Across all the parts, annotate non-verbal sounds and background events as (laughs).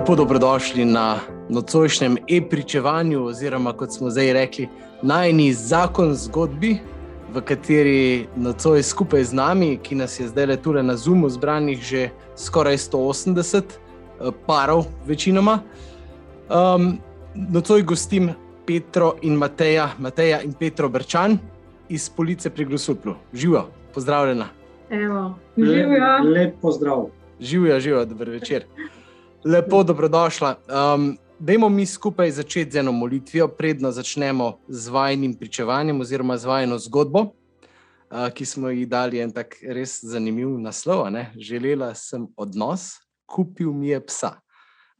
Lepo dobrodošli na nocojšnjem e-pričevanju, oziroma kot smo zdaj rekli, najni zakon zgodbi, v kateri nocoj skupaj z nami, ki nas je zdaj le tukaj na Zumu, zbranih že skoraj 180 eh, parov, večinoma. Um, nocoj gostim Petro in Mateja, Mateja in Petro Brčan iz Police pri Grosuplu. Živijo, pozdravljena. Evo, živijo. Lep, lep pozdrav. Živijo, živijo, dober večer. Lepo, dobrodošla. Um, dajmo mi skupaj začeti z eno molitvijo, predno začnemo z vajnim pričevanjem oziroma z vajno zgodbo, uh, ki smo ji dali en tak res zanimiv naslov. Ne? Želela sem odnos, kupil mi je psa.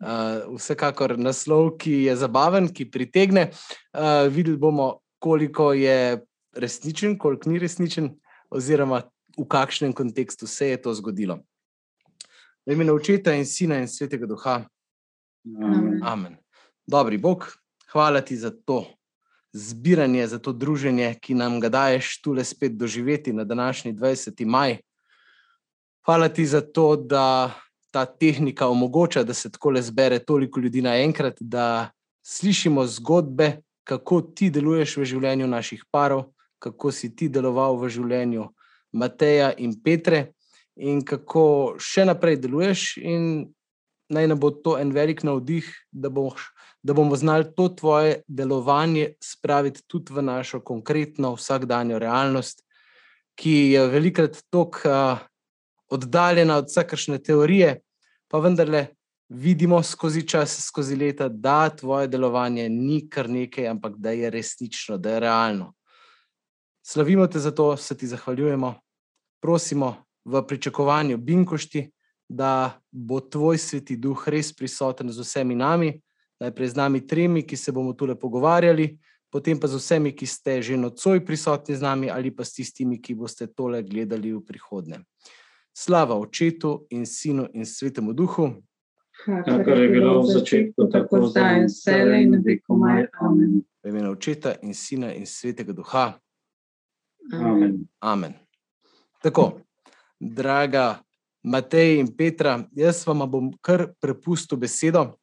Uh, vsekakor naslov, ki je zabaven, ki pritegne. Uh, videli bomo, koliko je resničen, koliko ni resničen, oziroma v kakšnem kontekstu se je to zgodilo. V imenu očeta in sina in svetega duha. Amen. Amen. Dobri Bog, hvala ti za to zbiranje, za to druženje, ki nam ga daješ tu le spet doživeti na današnji 20. maj. Hvala ti za to, da ta tehnika omogoča, da se tako le zbere toliko ljudi naenkrat, da slišimo zgodbe, kako ti deluješ v življenju naših parov, kako si ti deloval v življenju Mateja in Petre in kako še naprej deluješ. In naj nam bo to en velik navdih, da, boš, da bomo znali to tvoje delovanje spraviti tudi v našo konkretno vsakdanjo realnost, ki je velikrat tako uh, oddaljena od vsakršne teorije, pa vendarle. Vidimo skozi čas, skozi leta, da tvoje delovanje ni kar nekaj, ampak da je resnično, da je realno. Slavimo te za to, se ti zahvaljujemo, prosimo, v pričakovanju Binkošti, da bo tvoj sveti duh res prisoten z vsemi nami, najprej z nami tremi, ki se bomo tule pogovarjali, potem pa z vsemi, ki ste že nocoj prisotni z nami, ali pa s tistimi, ki boste tole gledali v prihodnje. Slava Očetu in Sinu in Svetemu Duhu. Kar je bilo v začetku, tako zdaj in vse in veliko maj. Amen. V imenu Očeta in Sina in Svetega Duha. Amen. Amen. Tako, draga Matej in Petra, jaz vam bom kar prepustil besedo.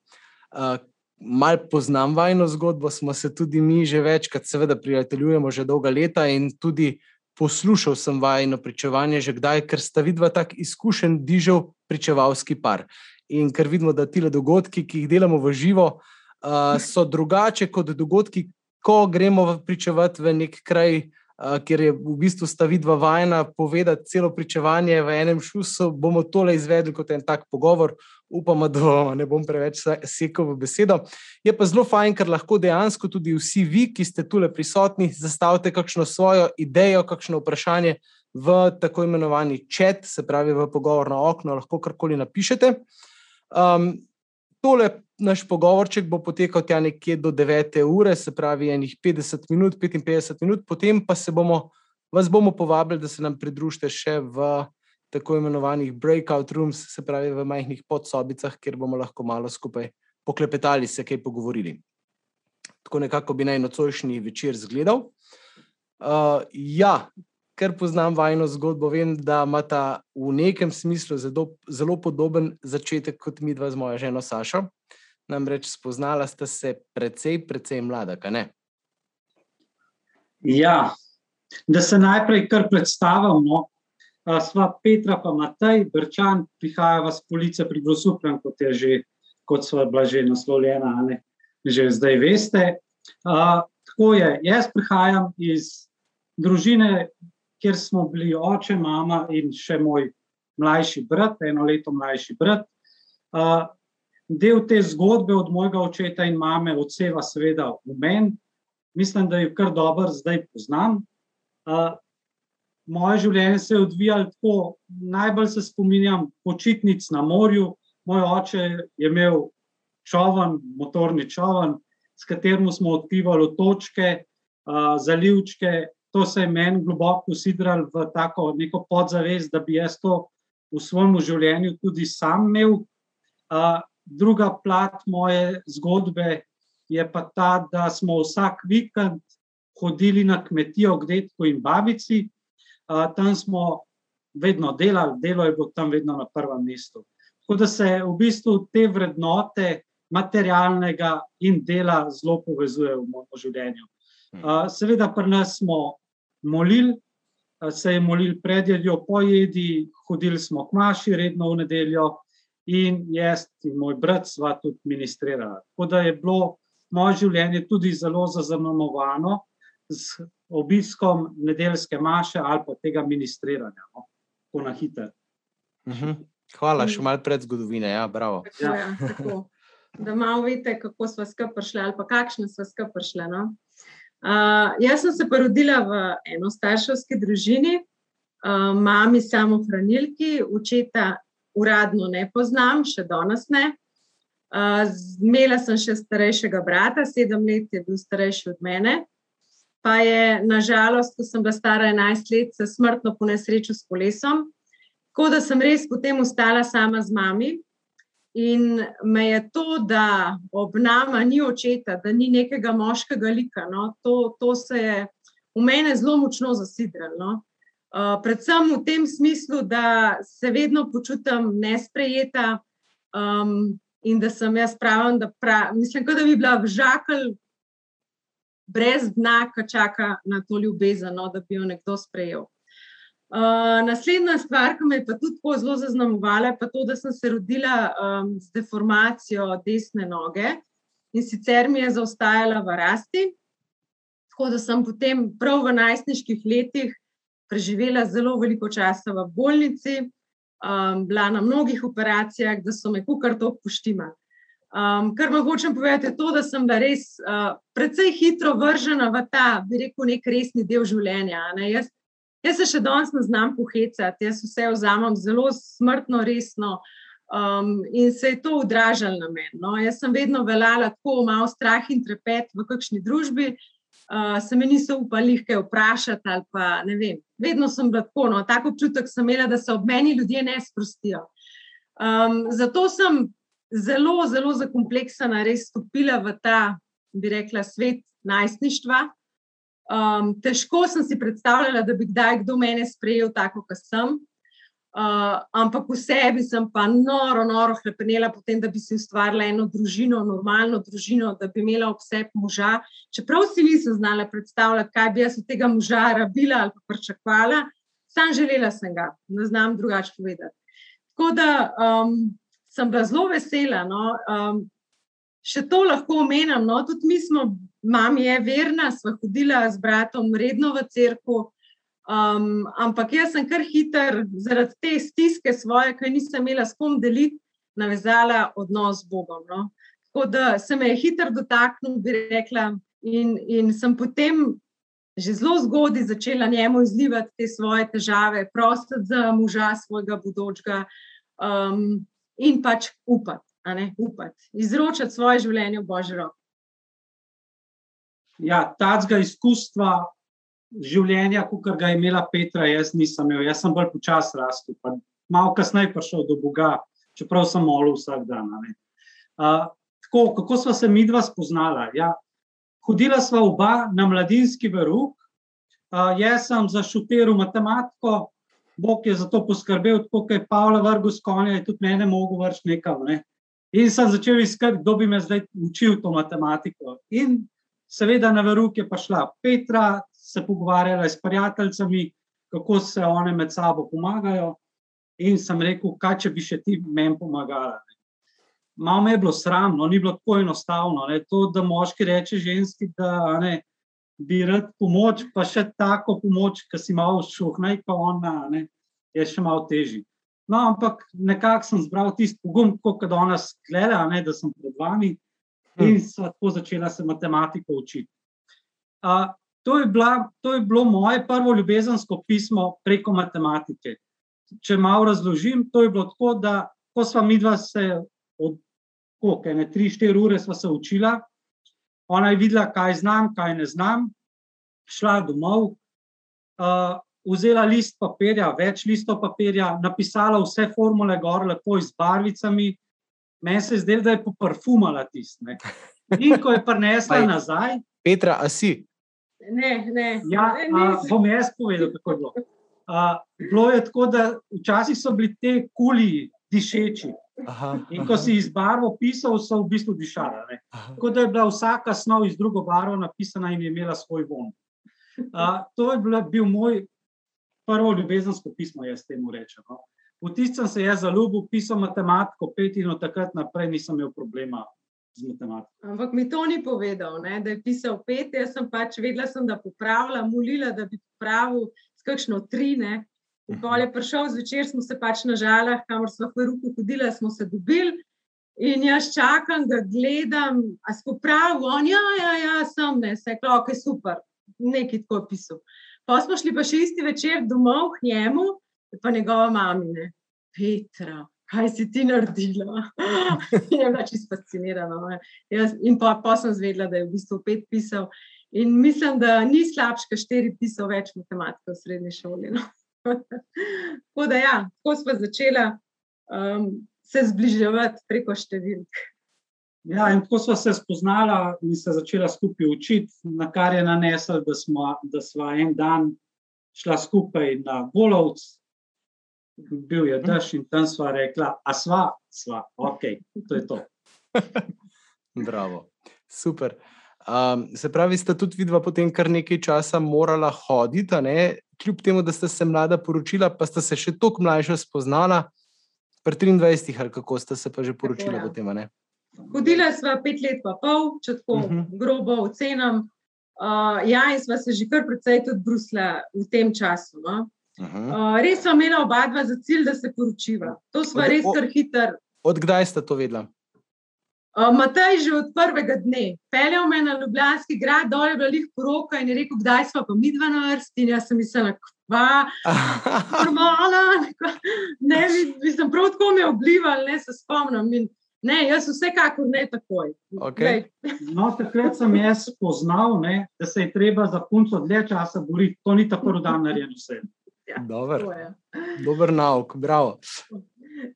Uh, Mal poznam vajno zgodbo, smo se tudi mi že večkrat, seveda, prijateljujemo že dolga leta in tudi poslušal sem vajno pričevanje že kdaj, ker sta vidva tak izkušen dižev pričevalski par. In ker vidimo, da ti dogodki, ki jih delamo v živo, uh, so drugače kot dogodki, ko gremo pričevati v nek kraj, ker je v bistvu sta vidva vajena povedati celo pričevanje v enem šusu, bomo tole izvedli kot en tak pogovor. Upamo, da ne bom preveč sekal v besedo. Je pa zelo fajn, ker lahko dejansko tudi vsi vi, ki ste tukaj prisotni, zastavite kakšno svojo idejo, kakšno vprašanje v tako imenovani čat, se pravi v pogovor na okno, lahko karkoli napišete. Um, tole naš pogovorček bo potekal tja nekje do 9. ure, se pravi, enih 50 minut, 55 minut, potem pa bomo, vas bomo povabili, da se nam pridružite še v tako imenovanih breakout rooms, se pravi v majhnih podsobicah, kjer bomo lahko malo skupaj poklepetali, se kaj pogovorili. Tako nekako bi naj nocojšnji večer zgledal. Uh, ja, ker poznam vajno zgodbo, vem, da ima ta v nekem smislu zelo, zelo podoben začetek kot mi dva z mojo ženo Sašo. Namreč spoznala sta se precej, precej mlada, kaj ne? Ja, da se najprej kar predstavimo. Sva Petra pa Matej, Brčan, prihajava z police pri Grosupljem, kot je že, kot sva bila že naslovljena, ne, že zdaj veste. A, tako je, jaz prihajam iz družine, kjer smo bili oče, mama in še moj mlajši brat, eno leto mlajši brat. Uh, del te zgodbe od mojega očeta in mame odseva, seveda, v meni. Mislim, da jo kar dobro zdaj poznam. Uh, moje življenje se je odvijalo tako, najbolj se spominjam počitnic na morju. Moj oče je imel čovn, motorni čovn, s katerim smo odpivali točke, uh, zalivčke, to se je meni globoko usidral v tako neko podzavest, da bi jaz to v svojem življenju tudi sam imel. Uh, druga plat moje zgodbe je pa ta, da smo vsak vikend hodili na kmetijo k detku in babici. Tam smo vedno delali, delo je bilo tam vedno na prvem mestu. Tako da se v bistvu te vrednote materialnega in dela zelo povezujejo v mojem življenju. Uh, seveda, pri nas smo molili, se je molil pred jedjo, po jedi, hodili smo k maši redno v nedeljo in jaz in moj brat sva tudi ministrirala. Tako da je bilo moje življenje tudi zelo zaznamovano z obiskom nedeljske maše ali pa tega ministriranja, no? tako na hiter. Mhm. Hvala, še malo pred zgodovine. Ja, bravo. Tako, ja, tako. Da malo veste, kako smo skupaj prišli ali pa kakšne smo skupaj prišli. No? Uh, jaz sem se rodila v enostarševski družini, uh, mami samohranilki, očeta uradno ne poznam, še danes ne. Uh, imela sem še starejšega brata, sedem let je bil starejši od mene. Pa je, nažalost, ko sem bila stara 11 let, se smrtno ponesrečil s kolesom. Tako da sem res potem ostala sama z mami. In me je to, da ob nama ni očeta, da ni nekega moškega lika, no, to, to se je v mene zelo močno zasidralo. No. Uh, predvsem v tem smislu, da se vedno počutim nesprejeta um, in da sem jaz pravim, da pra, mislim, da bi bila vžakl brez dna, ki čaka na to ljubezen, no, da bi jo nekdo sprejel. Uh, naslednja stvar, ki me je pa tudi tako zelo zaznamovala, je to, da sem se rodila um, z deformacijo desne noge in sicer mi je zaostajala v rasti. Tako da sem potem prav v najstniških letih preživela zelo veliko časa v bolnici, um, bila na mnogih operacijah, da so me kukar to poštima. Um, kar vam hočem povedati, je to, da sem bila res uh, precej hitro vržena v ta, bi rekel, nek resni del življenja. Jaz Jaz se še danes ne znam pohecati, jaz vse vzamem zelo smrtno resno um, in se je to odražalo na meni. No. Jaz sem vedno veljala tako malo strah in trepet v kakšni družbi, uh, se mi niso upali kaj vprašati ali pa ne vem. Vedno sem bila tako, no. tako občutek sem imela, da se ob meni ljudje ne sprostijo. Um, zato sem zelo, zelo zakompleksana res stopila v ta, bi rekla, svet najstništva. Um, težko sem si predstavljala, da bi kdaj kdo mene sprejel tako, kot sem. Uh, ampak v sebi sem pa noro, noro hlepenela, potem, da bi si ustvarila eno družino, normalno družino, da bi imela obseb moža. Čeprav si nisem znala predstavljati, kaj bi jaz od tega moža rabila ali pričakovala, sam želela sem ga, ne znam drugače povedati. Tako da um, sem bila zelo vesela. No? Um, še to lahko omenjam. No? Tudi mi smo mami je verna, sva hodila z bratom redno v crkvu. Um, ampak jaz sem kar hiter, zaradi te stiske svoje, ki nisem imela s kom deliti, navezala odnos z Bogom. No? Tako da se me je hiter dotaknil, bi rekla, in, in sem potem že zelo zgodaj začela njemu izlivati te svoje težave, prositi za moža svojega budočega um, in pač upati, upati, izročati svoje življenje v Božjo roko ja, tacga izkustva življenja, kot ga je imela Petra, jaz nisem imel, jaz sem bolj počasi rastel. Malo kasneje prišel do Boga, čeprav sem molil vsak dan. Uh, tako, kako smo se mi dva spoznala? Ja, hodila sva oba na mladinski verug, uh, jaz sem zašuteril matematiko. Bog je za to poskrbel, tako kot je Pavla vrgel s konja, je tudi mene mogel vršiti nekam. Ne? In sem začel iskati, kdo bi me zdaj učil to matematiko. In Seveda, na veruke je pa šla Petra, se pogovarjala s prijateljicami, kako se one med sabo pomagajo. In sem rekel, kaj če bi še ti meni pomagala. Malo me je bilo sramno, ni bilo tako enostavno. Ne. To, da moški reče ženski, da ne, bi rad pomoč, pa še tako pomoč, ki si malo šuhnaj, pa ona, ne, je še malo težji. No, ampak nekako sem zbral tisti pogum, kot da ona skleda, ne, da sem pred vami in so tako začela se matematiko učiti. Uh, to, je bila, to je bilo moje prvo ljubezensko pismo preko matematike. Če malo razložim, to je bilo tako, da ko smo mi dva se od koliko, ne tri, štiri ure sva se učila, ona je videla, kaj znam, kaj ne znam, šla domov, uh, vzela list papirja, več listov papirja, napisala vse formule gor, lepo z barvicami, meni se je zdelo, da je poparfumala tiste. In ko je prinesla nazaj. Petra, a si? Ne, ne. Ja, a, bom jaz povedal, kako je bilo. A, bilo je tako, da včasih so bili te kuli dišeči, Aha, In ko si iz barvo pisal, so v bistvu dišala. Ne. Tako da je bila vsaka snov iz drugo barvo napisana in je imela svoj von. Uh, to je bila, bil moj prvo ljubezensko pismo, jaz temu rečem. No. V tistem se je zaljubil, pisal matematiko, pet in od takrat naprej nisem imel problema z matematiko. Ampak mi to ni povedal, ne, da je pisal pet, jaz sem pač vedela, sem, da popravlja, molila, da bi popravil s kakšno tri. Ne. In ko je prišel zvečer, smo se pač na žalah, kamor smo v ruku hodili, smo se dobili. In jaz čakam, da gledam, a se popravi, on ja, ja, ja, sem ne, se je klok, je super, nekaj tako pisal. Pa smo šli pa še isti večer domov k njemu, pa njegova mamina, Petra, kaj si ti naredila? in (laughs) je bila čisto fascinirana. No. Jaz, in pa, pa sem zvedela, da je v bistvu pet pisal. In mislim, da ni slabše, ker štiri pisal več matematike v srednji šoli. No. (laughs) tako da, ja, tako smo začeli um, se zbliževati preko številk. Ja, in tako smo se spoznala in se začela skupaj učiti, na kar je nanesel, da smo, da en dan šla skupaj na Golovc, bil je dež in tam sva rekla, a sva, sva, ok, to je to. (laughs) Bravo, super. Um, se pravi, sta tudi vidva potem kar nekaj časa morala hoditi, ne? kljub temu, da sta se mlada poročila, pa sta se še toliko mlajša spoznala, pri 23, ali kako sta se pa že poročila ja. potem. Ne? Hodila sva pet let, pa pol, če tako uh Mhm. -huh. grobo ocenam. Uh, ja, in sva se že kar precej tudi brusla v tem času. No? Uh res sva imela oba dva za cilj, da se poročiva. To sva Od- res kar hiter. Od kdaj sta to vedela? Uh, Matej že od prvega dne peljal me na Ljubljanski grad, dol je bila lih poroka in je rekel, kdaj smo pa mi dva na vrsti. In jaz sem mislila, kva, (laughs) normalna. Ne, mi, mislim, prav tako me oblival, ne se spomnim. In, ne, jaz vsekakor ne takoj. Okej. Glej, No, takrat sem jaz spoznal, ne, da se je treba za punco dlje časa boriti. To ni tako dan narejeno vse. Dober, tako je. dober nauk, bravo.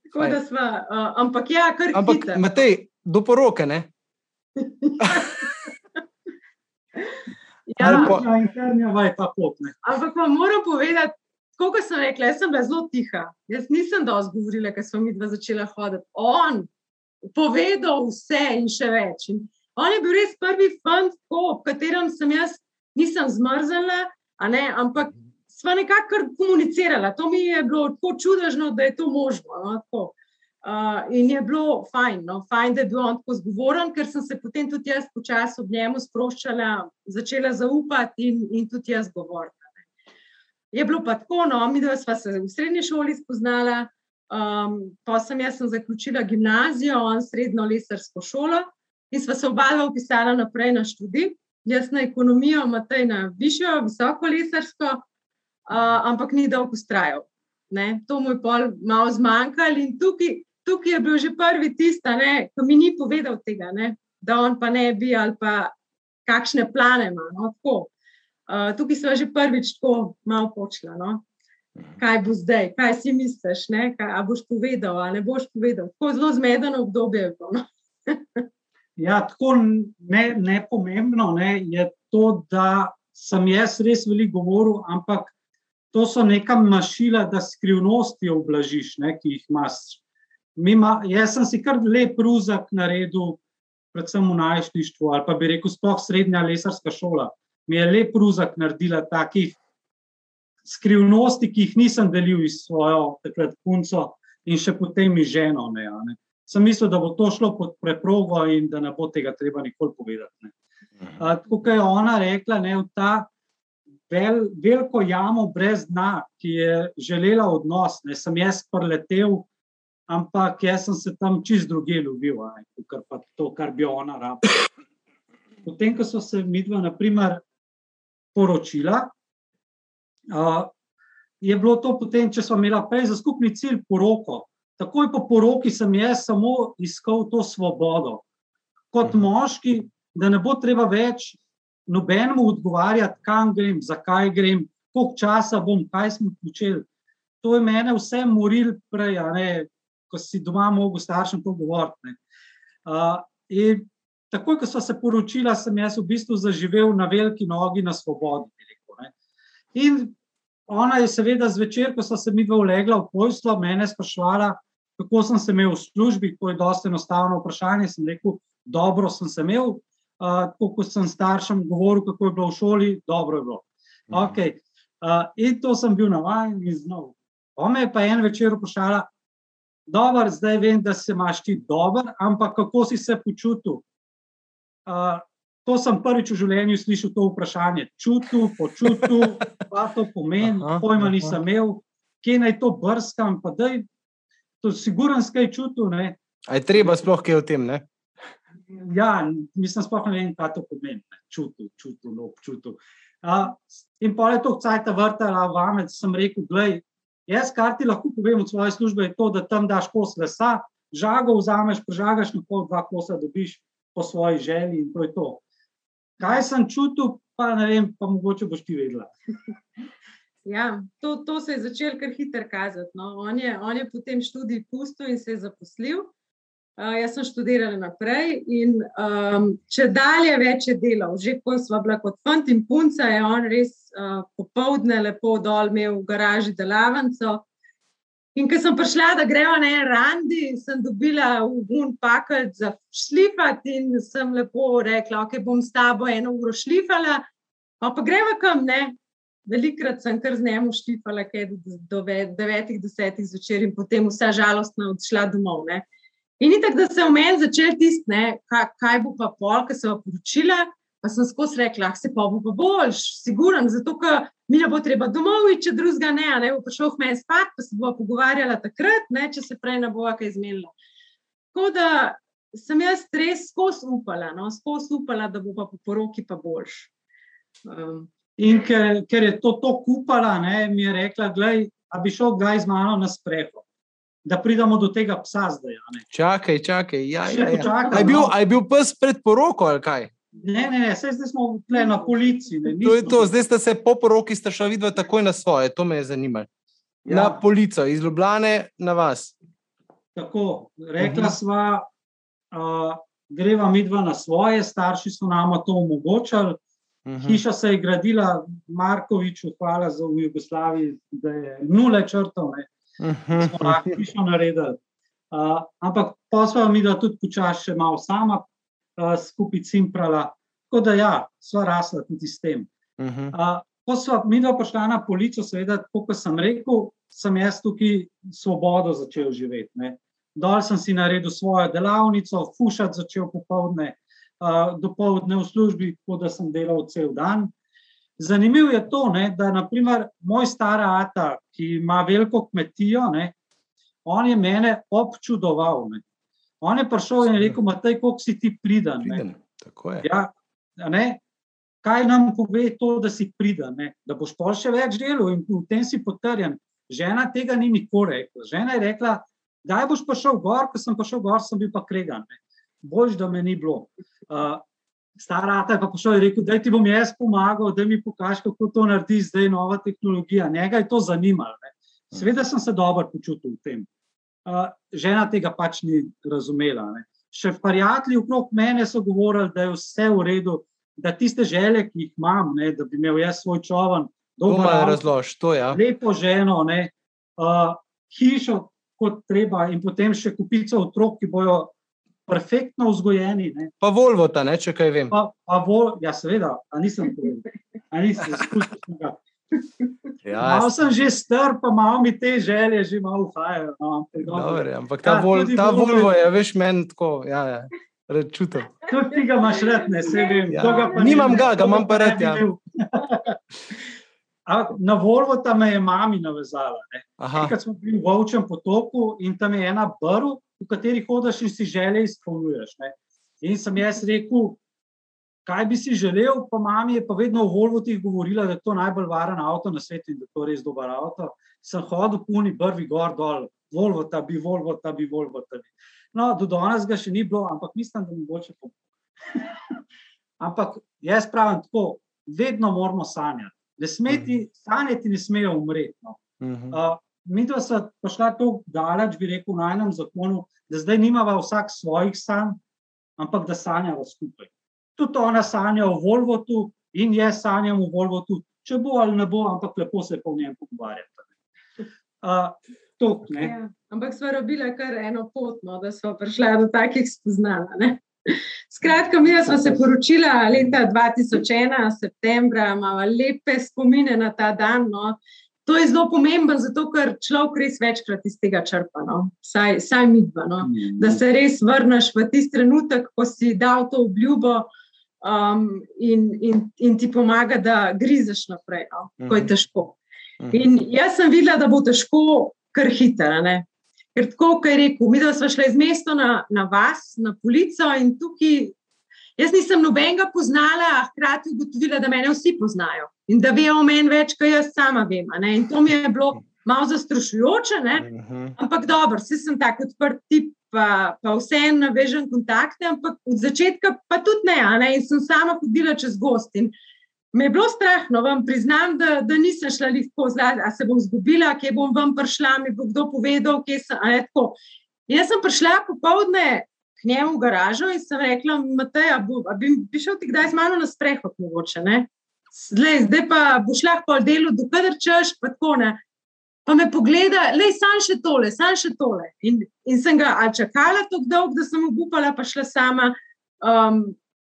Tako da sva, uh, ampak ja, kar Ampak, hiter. Matej, do poroke, ne? (laughs) Ja, ali pa- Ja, internjava je ta pot. Ne. ampak vam moram povedati, kot sem rekla, jaz sem bila zelo tiha. Jaz nisem dosti govorila, ker smo mi dva začela hoditi. On povedal vse in še več. In on je bil res prvi fant, po katerem sem jaz nisem zmrzala, a ne, ampak sva nekako komunicirala. To mi je bilo tako čudežno, da je to možno. No. Uh, in je bilo fajn, no, fajn, da je bil on tako zgovoren, ker sem se potem tudi jaz počasi ob njemu sproščala, začela zaupati in, in tudi jaz govoriti. ne. Je bilo pa tako, no, mi dva sva se v srednji šoli spoznala, um, pa sem jaz sem zaključila gimnazijo, on srednjo lesarsko šolo in sva se oba dva upisala naprej na študij. Jaz na ekonomijo, Matej na višjo, visoko lesarsko, uh, ampak ni dolgo ustrajal. Ne, to mu je pol malo zmanjkalo in tukaj, tukaj je bil že prvi tista, ki mi ni povedal tega, ne, da on pa ne bi ali pa kakšne plane ima. No, tako. uh, tukaj smo že prvič tako malo počela. No. Kaj bo zdaj, kaj si misliš, ne? kaj a boš povedal, ali ne boš povedal. Tako zelo zmedeno obdobje je bilo. No. (laughs) Ja, tako ne, ne pomembno ne, je to, da sem jaz res veliko govoril, ampak to so neka mašila, da skrivnosti oblažiš, ne, ki jih imaš. Mima, jaz sem si kar lep ruzak naredil, predvsem v najstništvu, ali pa bi rekel, sploh srednja lesarska šola. Mi je lep ruzak naredila takih skrivnosti, ki jih nisem delil s svojo takrat punco in še potem mi ženo. Ne, ne. Sem mislil, da bo to šlo pod preprogo in da ne bo tega treba nikoli povedati. Ne. A, Tako kot je ona rekla, ne, ta vel, veliko jamo brez dna, ki je želela odnos, ne sem jaz preletel, ampak jaz sem se tam čist druge ljubil, kakor pa to, kar bi ona rabila. Potem, ko so se midva, naprimer, poročila, a, je bilo to potem, če smo imela prej za skupni cilj poroko. Takoj po poroki sem jaz samo iskal to svobodo. Kot Mhm. moški, da ne bo treba več nobenemu odgovarjati, kam grem, zakaj grem, koliko časa bom, kaj smo počeli. To je mene vse moril prej, ne, ko si doma mogel staršem to govoriti. Uh, in takoj, ko sva se poročila, sem jaz v bistvu zaživel na veliki nogi na svobodi. rekel, ne. In ona je seveda zvečer, ko sva se mi dva ulegla v pojstvo, mene sprašvala, kako sem se imel v službi, to je dosta enostavno vprašanje. Sem rekel, dobro sem se imel, uh, ko sem staršem govoril, kako je bilo v šoli, dobro je bilo. Mhm. Okay. Uh, in to sem bil navaden in znov. Ome je pa en večer vprašala, dobro, zdaj vem, da se imaš ti dober, ampak kako si se počutil? Uh, to sem prvič v življenju slišal to vprašanje. Čutil, počutil, pa to pomeni, pojma nisem imel, kje naj to brskam, pa da je to siguran skaj čutil. Ne? A je treba sploh kaj o tem? Ne? Ja, mislim, sploh ne vem, kaj to pomeni. Čutil, čutil, no, čutil. Uh, in pa je to cajt vrtala vame, da sem rekel, gledaj, Jaz, kar ti lahko povem od svoje službe, je to, da tam daš kos lesa, žago vzameš, požagaš na pol, dva kosa dobiš po svoji želji in to je to. Kaj sem čutil, pa ne vem, pa mogoče boš ti vedela. (laughs) Ja, to, to se je začelo kar hitro kazati. No. On, je, on je potem študij pustil in se je zaposlil. Uh, jaz sem študirala naprej in um, če dalje več je delal, že ko smo bila kot fant in punca, je on res uh, popovdne lepo dol imel v garaži delavnico. In ko sem prišla, da gremo na en randi, sem dobila v un paket za šlifati in sem lepo rekla, ok, bom s tabo eno uro šlifala, pa pa gremo kam, ne. Velikrat sem kar z njemu šlifala, kaj do devetih, desetih zvečer in potem vsa žalostna odšla domov, ne. In tako, da se v meni začel tisti, kaj, kaj bo pa pol, ki se bo poročila. Pa sem skozi rekla, da se pa bo pa boljš, siguren, zato ker mi ne bo treba domov, če drugega ne, ne bo prišel v meni spat, pa se bo pogovarjala takrat, ne, če se prej ne bo kaj izmenila. Tako da sem jaz res skozi upala, no, skozi upala, da bo pa po poroki pa boljš. Um. In ker, ker je to tako upala, ne, mi je rekla, da bi šel kdaj z mano na sprehod da pridemo do tega psa zdaj. Čakaj, čakaj. Ja, ja, ja. Počakam, aj, bil, aj bil pes pred poroko ali kaj? Ne, ne, ne, zdaj smo tukaj na policiji. Ne, to je to, zdaj ste se po poroki šli videti takoj na svoje, to me je zanimalo. Ja. Na policijo, iz Ljubljana na vas. Tako, rekla uh -huh. sva, uh, greva mi dva na svoje, starši so nam to omogočali. Uh -huh. Hiša se je gradila, Markoviču, hvala za v Jugoslaviji, da je nule črtov. Uh smo lahko pišno naredili. Uh, ampak posla mi, da tudi počasi še malo sama uh, skupaj cimprala. Tako da ja, sva rasla tudi s tem. Uh, ko smo mi dva prišla na policijo, seveda, kot sem rekel, sem jaz tukaj svobodo začel živeti. Ne. Dol sem si naredil svojo delavnico, fušati začel popovdne, uh, dopoledne v službi, tako da sem delal cel dan. Zanimivo je to, ne, da naprimer moj stara ata, ki ima veliko kmetijo, ne, on je mene občudoval. Ne. On je prišel in rekel: Matej, koliko si ti pridan? Ja, ne, kaj nam pove to, da si pridan, ne, da boš pa še več delal in v tem si potrjen. Žena tega ni nikoli rekla. Žena je rekla, da boš pa šel gor, ko sem pa šel gor, sem bil pa kregan. Bož, da me ni bilo. Uh, stara ta pa šel in rekel, da ti bom jaz pomagal, da mi pokažeš, kako to naredi zdaj nova tehnologija. Njega je to zanimalo. Ne. Sveda sem se dobro počutil v tem. Uh, žena tega pač ni razumela. Ne. Še prijatelji okrog mene so govorili, da je vse v redu, da tiste želje, ki jih imam, ne, da bi imel jaz svoj čovn, dobro razložiti. Ja. Lepo ženo, ne, uh, hišo kot treba in potem še kupico otrok, ki bojo perfektno vzgojeni. Ne. Pa Volvo, ta, ne, če kaj vem. Pa, pa vol, ja, seveda, a nisem povedal. Nisem izkušnja. Ja, malo sem že star, pa malo mi te želje že malo uhajajo. No, Dobre, ampak ta, ja, vol, ta Volvo je, veš, meni tako. Ja, ja. Čutim. Tudi ti ga imaš rad, ne se vem. Ja. Nimam ga, ga imam pa rad. Ja. Na Volvo tam me je mami navezala. Kad smo bili v Vovčem potoku in tam je ena brv, v kateri hodiš in si želje izpolnjuješ. Ne. In sem jaz rekel, kaj bi si želel, pa mami je pa vedno v Volvo ti govorila, da je to najbolj varen avto na svetu in da je to res dober avto. Sem hodil puni brvi gor dol, Volvo ta bi, Volvo ta bi, Volvo ta bi. No, do danes ga še ni bilo, ampak mislim, da mi bo pomoč. (laughs) ampak jaz pravim tako, vedno moramo sanjati. Ne smeti, mhm. sanjati ne smejo umreti. No. Uh, mi dva smo prišla tako daleč, bi rekel, na enem zakonu, da zdaj nimava vsak svojih sanj, ampak da sanjava skupaj. Tudi ona sanja o Volvotu in jaz sanjam o Volvotu, če bo ali ne bo, ampak lepo se po njem pogovarjati. Uh, tok. Ja, ampak smo robili kar eno pot, no, da smo prišli do takih spoznanj. Skratka, mi smo se poročili leta 2001, septembra, imamo lepe spomine na ta dan. No. To je zelo pomembno, zato ker človek res večkrat iz tega črpa, no. saj, saj mi dva. No. Da se res vrneš v tisti trenutek, ko si dal to obljubo um, in, in, in ti pomaga, da grizeš naprej, no, ko je mhm. težko. Mhm. In jaz sem videla, da bo težko, kar hitro. Ker tako, kot je rekel, mi smo šli iz mesta na, na vas, na polico in tukaj. Jaz nisem nobenega poznala, a hkrati ugotovila, da me vsi poznajo in da vejo o meni več, kot jaz sama vem. In to mi je bilo malo zastrašujoče, ne? Mhm. ampak dobro, vsi sem tako odprt tip, pa, pa vseeno navežem kontakte, ampak od začetka pa tudi ne, ne? in sem sama hodila čez gost. In Me je bilo strah, no vam priznam, da, da nisem šla lahko zdaj, a se bom zgubila, kje bom vam prišla, mi bo kdo povedal, kje sem. Jaz sem prišla popovdne k njemu v garažo in sem rekla, Matej, a, bo, a bi, bi šel ti kdaj z mano na sprehod mogoče, ne? Zdaj, zdaj pa bo šla pol delu, dokler češ, pa tako ne. Pa me pogleda, le sam še tole, sam še tole. In, in sem ga čakala tako dolgo, da sem upala, pa šla sama. Um,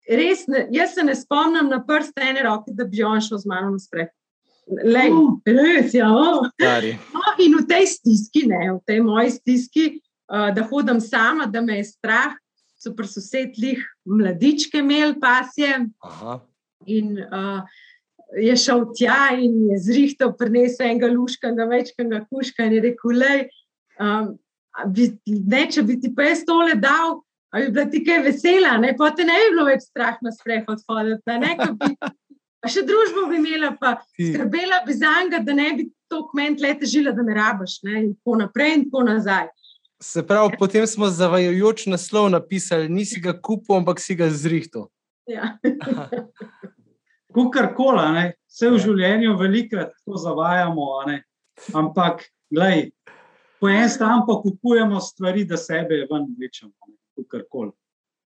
res, ne, jaz se ne spomnim na prste ene roke, da bi on šel z mano na sprehod. Lej, uh, res, ja. Oh. No, in v tej stiski, ne, v tej moji stiski, uh, da hodim sama, da me je strah, so pri sosedih mladičke imeli pasje. Aha. In uh, je šel tja in je zrihtel, prinesel enega luška, enega večkega kuška in je rekel: Lej, um, bi, ne, če bi ti pa jaz tole dal, Ali bi bila ti kaj vesela, ne? pa te ne bi bilo več strah na sprehod hoditi. Pa še družbo bi imela, pa skrbela bi za njega, da ne bi to kment leta žila, da me rabaš ne? in tako naprej in tako nazaj. Se pravi, potem smo zavajajoč naslov napisali, nisi ga kupil, ampak si ga zrihtel. Ja. Kukar kola, vse v življenju velikrat tako zavajamo, ampak gledaj, po en stan pa kupujemo stvari, da sebe ven vlečemo karkoli.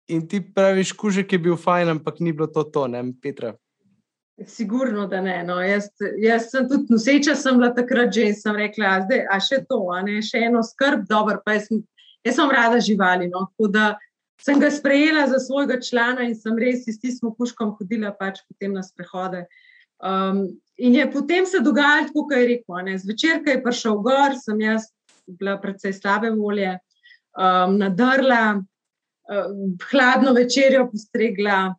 In ti praviš, kužek je bil fajn, ampak ni bilo to, to ne, Petra. Sigurno, da ne. No. Jaz, jaz sem tudi noseča, sem bila takrat že in sem rekla, da je še to, ne, še eno skrb, dobro. Jaz, jaz sem rada živali. No, sem ga sprejela za svojega člana in sem res s tistim puškom hodila pač potem na sprehode. Um, in je potem se dogajalo, kot je rekel. Ne. Zvečer, ko je prišel gor, sem jaz bila predvsej slabe volje, um, nadrla uh, hladno večerjo postregla.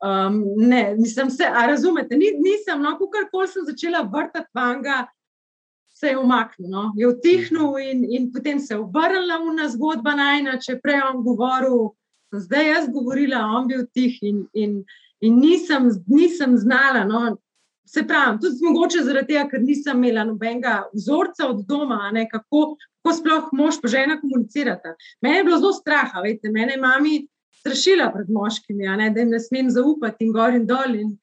Um, ne, nisem se, a razumete, Ni, nisem, no, kar koli sem začela vrtati vanga, se je umaknil, no, je utihnil in, in potem se je obrnila una zgodba najna, če prej on govoril, zdaj jaz govorila, on bil tih in, in, in nisem, nisem znala, no, se pravi, tudi mogoče zaradi tega, ker nisem imela nobenega vzorca od doma, ne, kako, kako sploh mož pa žena komunicirata. Mene je bilo zelo strah, veste, mene je mami strašila pred moškimi, ne, da jim ne smem zaupati in gor in dol. In,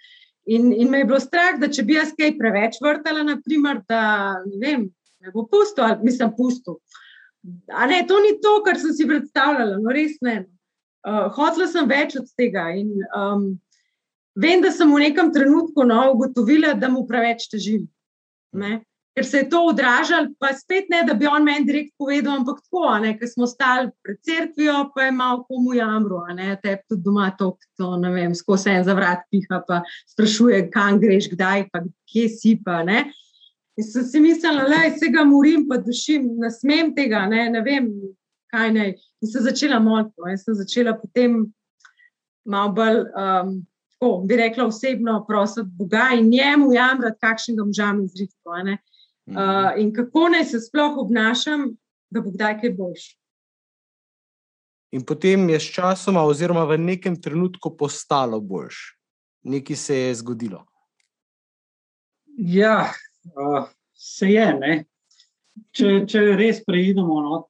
in, in me je bilo strah, da če bi jaz kaj preveč vrtala, naprimer, da ne vem, ne bo pusto ali mislim pusto. A ne, to ni to, kar sem si predstavljala, no res ne. Uh, hotela sem več od tega in um, vem, da sem v nekem trenutku no, ugotovila, da mu preveč težim. Ne? ker se je to odražalo, pa spet ne, da bi on meni direkt povedal, ampak tako, ker smo stali pred cerkvijo, pa je malo komu jamro, te tudi doma to, to ne vem, skozi en zavrat piha, pa sprašuje, kam greš, kdaj, pa kje si pa. Ne? In sem si mislila, da se ga morim, pa dušim, ne smem tega, ne, ne vem, kaj naj. In sem začela moliti, no, in sem začela potem malo bolj. Um, Tako, bi rekla osebno, prositi Boga in njemu jamrati, kakšnega moža mi zrihto. Uh, in kako naj se sploh obnašam, da bo kdaj kaj boljš. In potem je s časoma, oziroma v nekem trenutku, postalo boljš. Nekaj se je zgodilo. Ja, uh, se je. Ne? Če, če res preidemo no,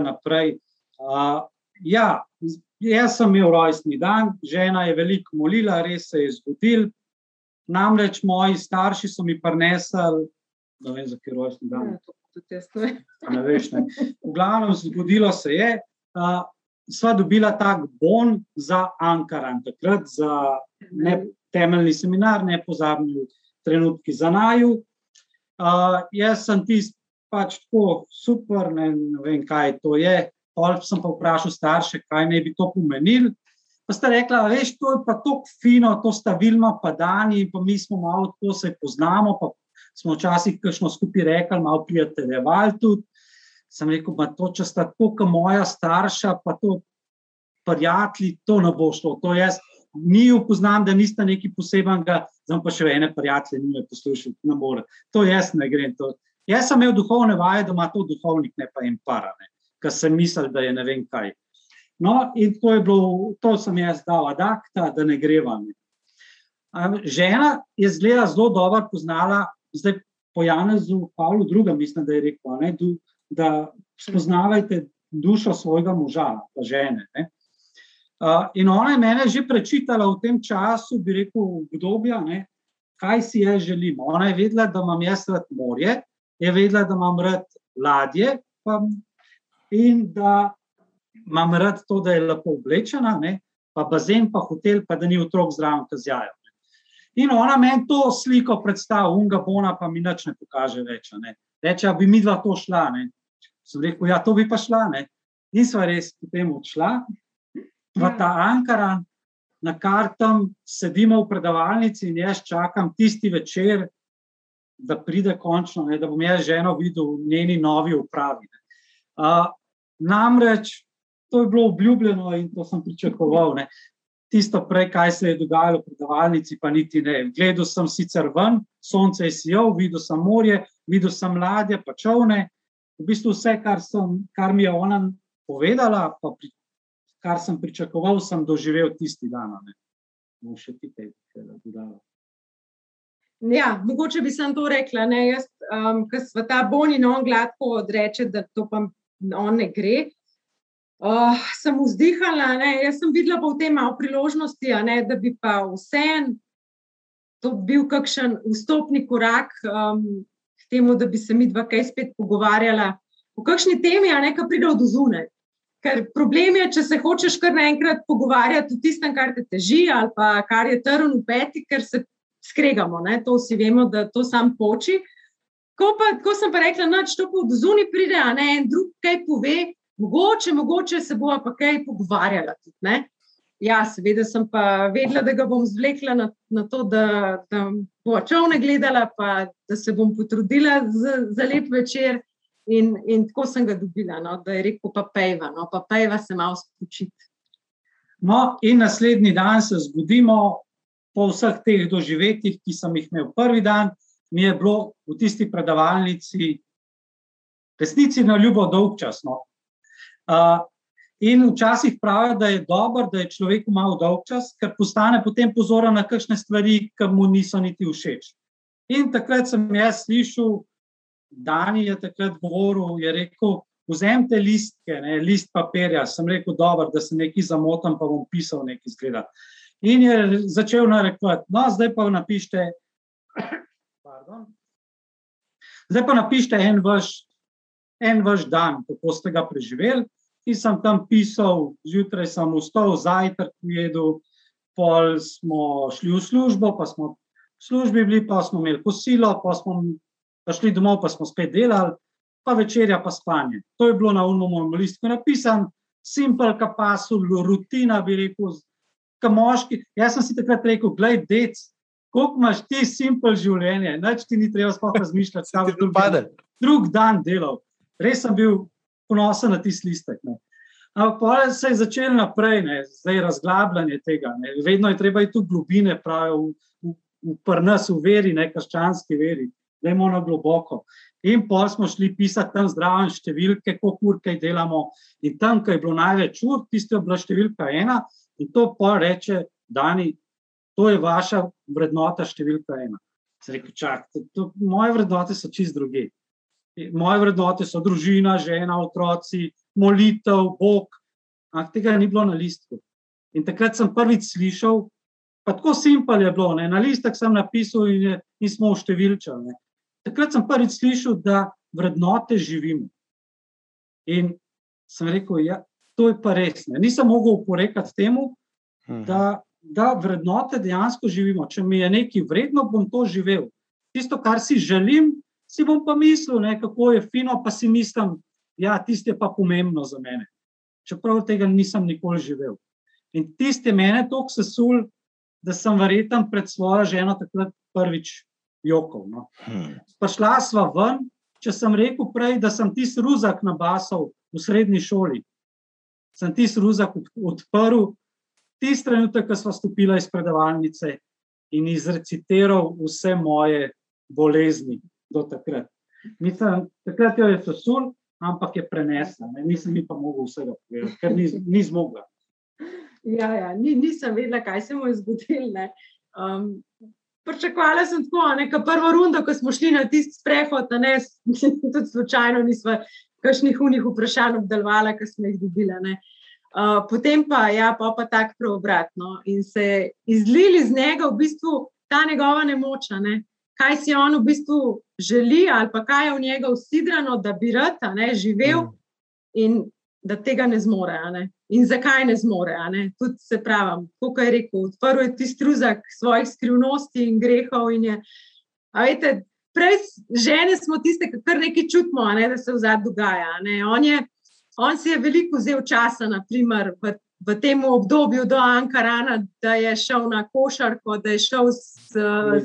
naprej. Uh, ja, jaz sem imel rojstni dan, žena je veliko molila, res se je zgodil. Namreč moji starši so mi prinesli ne vem, zakaj rojstni dan. Ja, ne veš, ne. V glavnem, zgodilo se je, uh, sva dobila tak bon za Ankaran, takrat za ne, temeljni seminar, ne pozabni trenutki za naju. Uh, jaz sem tisti pač tako super, ne, ne vem, kaj to je. Pol sem pa vprašal starše, kaj naj bi to pomenil. Pa sta rekla, veš, to je pa tako fino, to sta Vilma, pa Dani, pa mi smo malo tako se poznamo, pa smo včasih kakšno skupaj rekli, malo prijateljevali tudi. Sem rekel, pa to, če sta tako, kot moja starša, pa to prijatelji, to ne bo šlo. To jaz ni upoznam, da nista nekaj posebenega, zdaj pa še ene prijatelje ni me poslušati, ne more. To jaz ne grem. To. Jaz sem imel duhovne vaje, da ima to duhovnik, ne pa en parane, ker sem mislil, da je ne vem kaj. No, in to bilo, to sem jaz dal adakta, da ne greva. Žena je zgleda zelo dobro poznala, zdaj po Janezu, Pavlu II, mislim, da je rekel, ne, da spoznavajte dušo svojega moža, pa žene. Ne. In ona je mene že prečitala v tem času, bi rekel, obdobja, ne, kaj si jaz želim. Ona je vedela, da imam jaz rad morje, je vedela, da imam rad ladje pa, in da imam rad to, da je lepo oblečena, ne? pa bazen, pa hotel, pa da ni otrok zraven, ki zjajo. In ona meni to sliko predstavlja, unga bona, pa mi nič ne pokaže več. Ne? Reče, bi mi dva to šla. Ne? Sem rekel, ja, to bi pa šla. Ne? In sva res potem odšla v ta Ankara, na kar tam sedimo v predavalnici in jaz čakam tisti večer, da pride končno, ne? da bom jaz ženo videl v njeni novi upravi. Uh, namreč to je bilo obljubljeno in to sem pričakoval. Ne. Tisto prej, kaj se je dogajalo v predavalnici, pa niti ne. Gledal sem sicer ven, sonce je sijal, videl sem morje, videl sem ladje, pa čovne. V bistvu vse, kar, sem, kar mi je ona povedala, pa pri, kar sem pričakoval, sem doživel tisti dan. Ne. Še ti kaj dodala. Ja, mogoče bi sem to rekla. Ne, jaz, um, ker smo ta boni, no, gladko odreče, da to pa on ne gre. Uh, sem vzdihala, ne? jaz sem videla pa v tem malo priložnosti, ne? da bi pa vseeno to bil kakšen vstopni korak um, k temu, da bi se mi dva kaj spet pogovarjala o kakšni temi, a ne ka pride od zunaj. Ker problem je, če se hočeš kar naenkrat pogovarjati o tistem, kar te teži ali pa kar je trn v peti, ker se skregamo, ne? to vsi vemo, da to sam poči. Ko, pa, ko sem pa rekla, da to od zunaj pride, a ne en drug kaj pove, mogoče, mogoče se bo pa kaj pogovarjala. Tudi, ja, seveda sem pa vedela, da ga bom zvlekla na, na to, da, da bo čovne gledala, pa da se bom potrudila za, za lep večer. In, in tako sem ga dobila, no, da je rekel, pa pejva, no, pa pejva se malo spočiti. No, in naslednji dan se zbudimo, po vseh teh doživetjih, ki sem jih imel prvi dan, mi je bilo v tisti predavalnici, resnici na ljubo, dolg čas. No. In včasih pravijo, da je dobro, da je človeku malo dolg čas, ker postane potem pozoren na kakšne stvari, ki mu niso niti všeč. In takrat sem jaz slišal, Dani je takrat govoril, je rekel, vzemite listke, ne, list papirja. Sem rekel, dobro, da se nekaj zamotam, pa bom pisal nekaj zgleda. In je začel narekovati, no, zdaj pa napišite, pardon, zdaj pa napišite en vaš, en vaš dan, kako ste ga preživeli. In sem tam pisal, zjutraj sem vstal, zajtrk jedel, pol smo šli v službo, pa smo v službi bili, pa smo imeli kosilo, pa smo pa šli domov, pa smo spet delali, pa večerja, pa spanje. To je bilo na umu mojem listku napisan, simpel, kapasul, rutina, bi rekel, ka moški. Jaz sem si takrat rekel, glej, dec, koliko imaš ti simpel življenje, nič ti ni treba sploh razmišljati, (laughs) kaj ti drug, drug dan delal. Res sem bil ponosen na tisti listek. Ne. Ampak pa se je začelo naprej, ne. zdaj razglabljanje tega. Ne. Vedno je treba iti v globine, pravi v, v, v prnas, v veri, ne krščanski veri, da je ono globoko. In pa smo šli pisati tam zdraven številke, koliko ur kaj delamo. In tam, ko je bilo največ ur, tiste je bila številka ena, in to pa reče, Dani, to je vaša vrednota številka ena. Rekel, čak, to, to, moje vrednote so čist druge moje vrednote so družina, žena, otroci, molitev, Bog. Ampak tega ni bilo na listku. In takrat sem prvič slišal, pa tako simpel je bilo, ne? na listek sem napisal in, je, in smo uštevilčali. Takrat sem prvič slišal, da vrednote živimo. In sem rekel, ja, to je pa res. Ne? Nisem mogel uporekati temu, mhm. da, da vrednote dejansko živimo. Če mi je nekaj vredno, bom to živel. Tisto, kar si želim, si bom pa mislil, ne, kako je fino, pa si mislim, da ja, tiste je pa pomembno za mene. Čeprav tega nisem nikoli živel. In tiste mene toliko sesul, da sem verjeten pred svojo ženo takrat prvič jokal. No. Hmm. Pa šla sva ven, če sem rekel prej, da sem tisti ruzak nabasal v srednji šoli. Sem tisti ruzak odprl, tisti trenutek, ko smo stopili iz predavalnice in izrecitiral vse moje bolezni do takrat. Mislim, takrat jo je sesul, ampak je prenesla, ne? nisem mi pa mogel vsega povedati, ker ni, ni zmogla. Ja, ja, ni, nisem vedela, kaj se mu je zgodilo. Um, Pričakovala sem tako, neka prva runda, ko smo šli na tisti sprehod, ne, (laughs) tudi slučajno nismo kakšnih unih vprašanj obdelovali, ki smo jih dobili. Uh, potem pa, ja, pa, pa tako preobratno in se izlili iz njega v bistvu ta njegova nemoča, ne? kaj si on v bistvu želi, ali pa kaj je v njega usidrano, da bi rad ne, živel mm. in da tega ne zmore. Ne? In zakaj ne zmore? Ne? Tudi se pravi, kot je rekel, odprl je tisti ruzak svojih skrivnosti in grehov. In je, vete, prej žene smo tiste, ki kar nekaj čutimo, ne, da se v zadnjem dogaja. On, je, on si je veliko vzel časa, naprimer, v, v tem obdobju do Ankarana, da je šel na košarko, da je šel s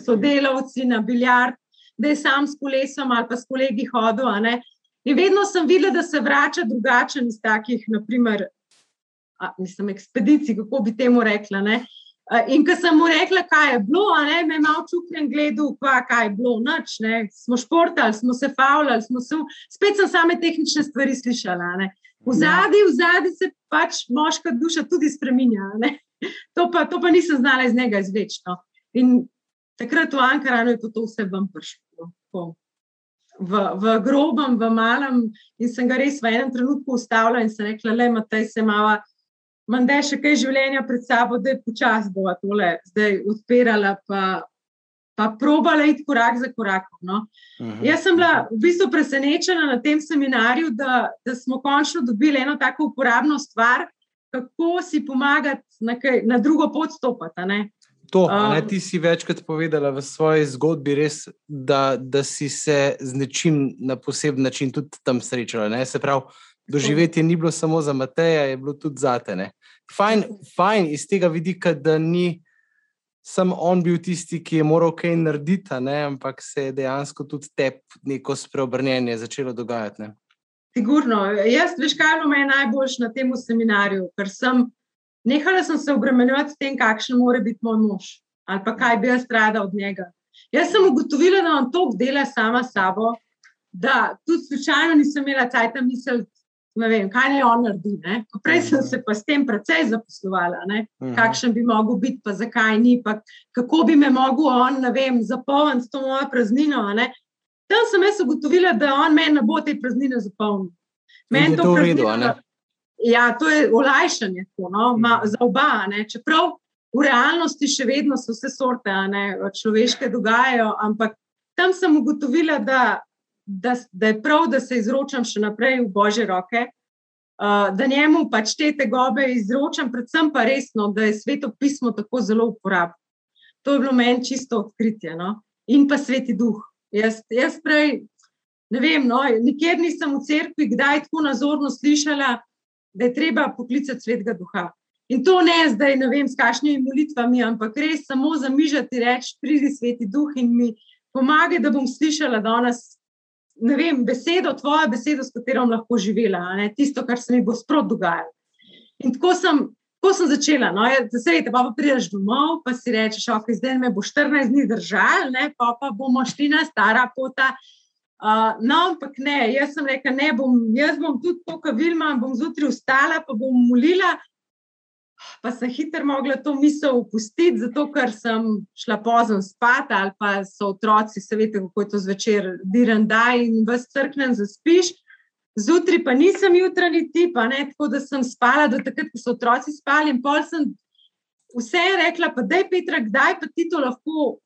sodelavci na biljard, da je sam s kolesom ali pa s kolegi hodil. In vedno sem videla, da se vrača drugačen iz takih, naprimer, a, mislim, ekspedicij, kako bi temu rekla. Ne? In ko sem mu rekla, kaj je bilo, ne, me je malo čutil gledal, pa, kaj je bilo, noč, ne, smo športali, smo se favljali, smo se, spet sem same tehnične stvari slišala. Ne. V zadnji, v zadnji se pač moška duša tudi spremenja. (laughs) To pa, to pa nisem znala iz njega izvečno. In takrat v Ankaranu je to vse vam prišlo. No, v, v grobem, v malem, in sem ga res v enem trenutku ustavila in sem rekla, le, Matej, se malo Manda je še kaj življenja pred sabo, da je počasi bova tole zdaj odpirala, pa, pa probala iti korak za korakom. No. Uh mhm. -huh. Jaz sem bila v bistvu presenečena na tem seminarju, da, da smo končno dobili eno tako uporabno stvar, kako si pomagati na, kaj, na drugo pot stopati. To, um, ne, ti si večkrat povedala v svoji zgodbi, res, da, da si se z nečim na poseben način tudi tam srečala. Se pravi, doživetje ni bilo samo za Mateja, je bilo tudi za te. Fajn, fajn iz tega vidika, da ni samo on bil tisti, ki je moral kaj narediti, ampak se je dejansko tudi te neko spreobrnjenje začelo dogajati. Ne? Sigurno. Jaz, veš, kaj me je najboljš na tem seminarju, ker sem nehala sem se obremenjevati s tem, kakšen mora biti moj mož ali pa kaj bi jaz rada od njega. Jaz sem ugotovila, da on to dela sama s sabo, da tudi slučajno nisem imela cajt misel, ne vem, kaj naj on naredi. Ne? Prej sem se pa s tem precej zaposlovala, ne? Mhm. kakšen bi mogel biti, pa zakaj ni, pa kako bi me mogel on, ne vem, zapolniti to mojo praznino. Ne? Tam sem jaz ugotovila, da on meni ne bo te praznine zapolnil. Meni to praznino. Ja, to je olajšanje tako, no? Ma, mhm. za oba. Ne? Čeprav v realnosti še vedno so vse sorte, človeške dogajajo, ampak tam sem ugotovila, da da, da je prav, da se izročam še naprej v božje roke, uh, da njemu pač te tegobe izročam, predvsem pa resno, da je sveto pismo tako zelo uporabno. To je bilo meni čisto odkritje. No? In pa sveti duh. Jaz, jaz prej, ne vem, no, nikjer nisem v cerkvi kdaj tako nazorno slišala, da je treba poklicati svetega duha. In to ne zdaj, ne vem, s kakšnimi molitvami, ampak res samo zamižati reči, pridi sveti duh in mi pomagaj, da bom slišala danes ne vem, besedo, tvojo besedo, s katero lahko živela, ne, tisto, kar se mi bo sprot dogajalo. In tako sem, tako sem začela. No, ja, Zdaj, pa prideš domov, pa si rečeš, ok, zdaj me bo 14 dni držal, ne, pa, pa bomo šli na stara pota. Uh, no, ampak ne, jaz sem rekla, ne bom, jaz bom tudi to, kar Vilma, bom zjutraj ustala, pa bom molila, pa sem hitro mogla to misel opustiti, zato ker sem šla pozno spat, ali pa so otroci, veste, kako je to zvečer, diren daj in vas crknem, zaspiš. Zjutraj pa nisem jutranji tip, tako da sem spala do takrat, ko so otroci spali. In pol sem vse rekla, pa da je Petra, kdaj pa ti to lahko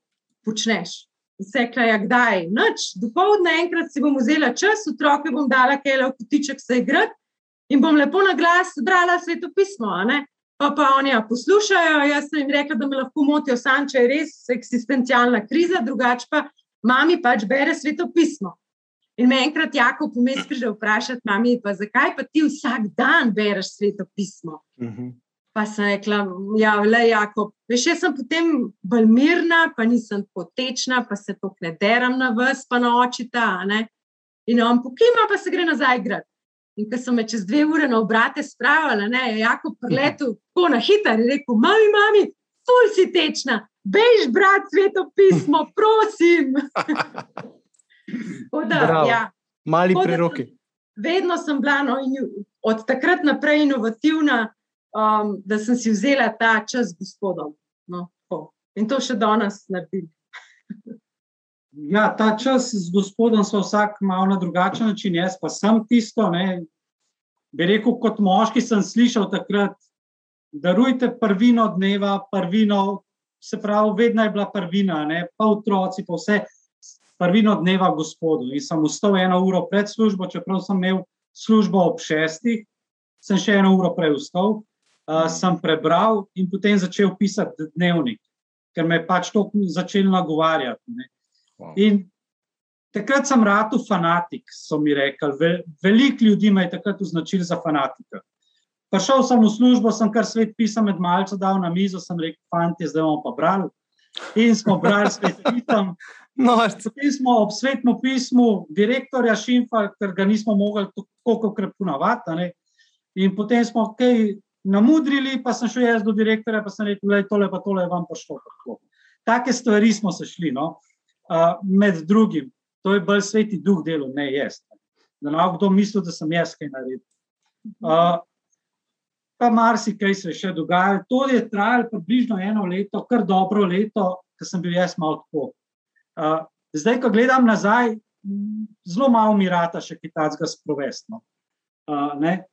počneš. Vse rekla, ja, kdaj. Noč, dopoledne enkrat si bom vzela čas, otroke bom dala kele v kotiček se igrati in bom lepo na glas brala sveto pismo pa, pa oni ja poslušajo. Jaz sem jim rekla, da me lahko motijo sanče, je res eksistencialna kriza, drugače pa mami pač bere sveto pismo. In me enkrat jako pomes pride vprašati, mami, pa zakaj pa ti vsak dan bereš sveto pismo? Uh -huh. Pa sem rekla, ja, le jako, veš, jaz sem potem bolj mirna, pa nisem potečna, pa se to ne deram na vas, pa na očita, ne. In on pokima, pa se gre nazaj igrati. In ko so me čez dve ure na obrate spravili, ne, je jako preletel, tako na hitro, in rekel, mami, mami, ful si tečna, bež brat sveto pismo, prosim. da, Bravo. ja, Mali preroki. vedno sem bila no, od takrat naprej inovativna, um, da sem si vzela ta čas z gospodom. No, tako. in to še danes naredim. Ja, ta čas z gospodom smo vsak malo na drugačen način, jaz pa sem tisto. Ne, bi rekel, kot moški sem slišal takrat, darujte prvino dneva, prvino, se pravi, vedno je bila prvina, ne, pa otroci, pa vse, prvino dneva gospodu. In sem vstal eno uro pred službo, čeprav sem imel službo ob šestih, sem še eno uro prej vstal, uh, sem prebral in potem začel pisati dnevnik, ker me je pač to začelo nagovarjati. Ne. In takrat sem rado fanatik, so mi rekli. Vel, Veliko ljudi me je takrat označil za fanatika. Prišel sem v službo, sem kar svet pisem med malce dal na mizo, sem rekel, fanti, zdaj bomo pa brali. In smo brali svet pisem. (laughs) No, Potem smo ob svetnem pismu direktorja Šimfa, ker ga nismo mogli tako kot ne. In potem smo kaj namudrili, pa sem šel jaz do direktorja, pa sem rekel, da tole pa tole je vam tako." Take stvari smo se šli. No. Uh, med drugim, to je bolj sveti duh delo, ne jaz. Da ne bo kdo mislil, da sem jaz kaj naredil. Uh, pa marsikaj se je še dogajalo. To je trajalo približno eno leto, kar dobro leto, ker sem bil jaz malo tako. Uh, zdaj, ko gledam nazaj, zelo malo mi rata še kitajskega sprovestno. Uh, ne?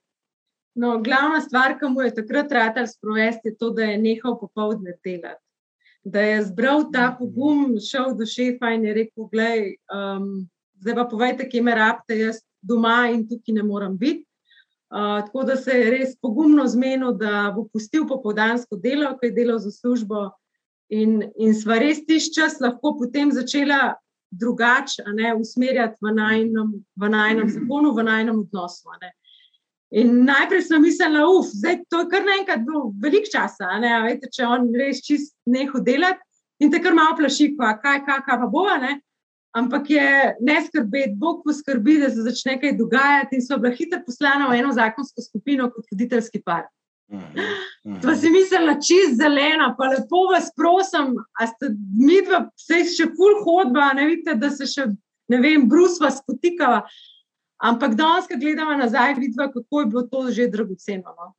No, glavna stvar, ki mu je takrat ratal sprovesti, je to, da je nehal popovdne delati. Da je zbral ta pogum, šel do šefa in je rekel: Glej, um, zdaj pa povejte, kje me rabite, jaz doma in tukaj ne morem biti. Uh, tako da se je res pogumno zmenil, da bo pustil popoldansko delo, ki je delal za službo, in, in sva res tiš čas lahko potem začela drugače usmerjati v najnem, v najnem zakonu, v najnem odnosu. ne. In najprej sem mislila, uf, zdaj to je kar naenkrat bilo veliko časa. a Ne, veste, če on res čist neho delati in te kar malo plaši, pa kaj, kaj, kaj pa bo. Ne? Ampak je ne skrbeti, Bog poskrbi, da se začne kaj dogajati, in so bila hitro poslana v eno zakonsko skupino kot voditeljski par. Pa si mislila, čist zelena, pa lepo vas prosim, a ste mi dva, vse še ful hodba, ne vidite, da se še, ne vem, brusva spotikava. Ampak danes, ko gledamo nazaj, vidimo, kako je bilo to že dragoceno. No?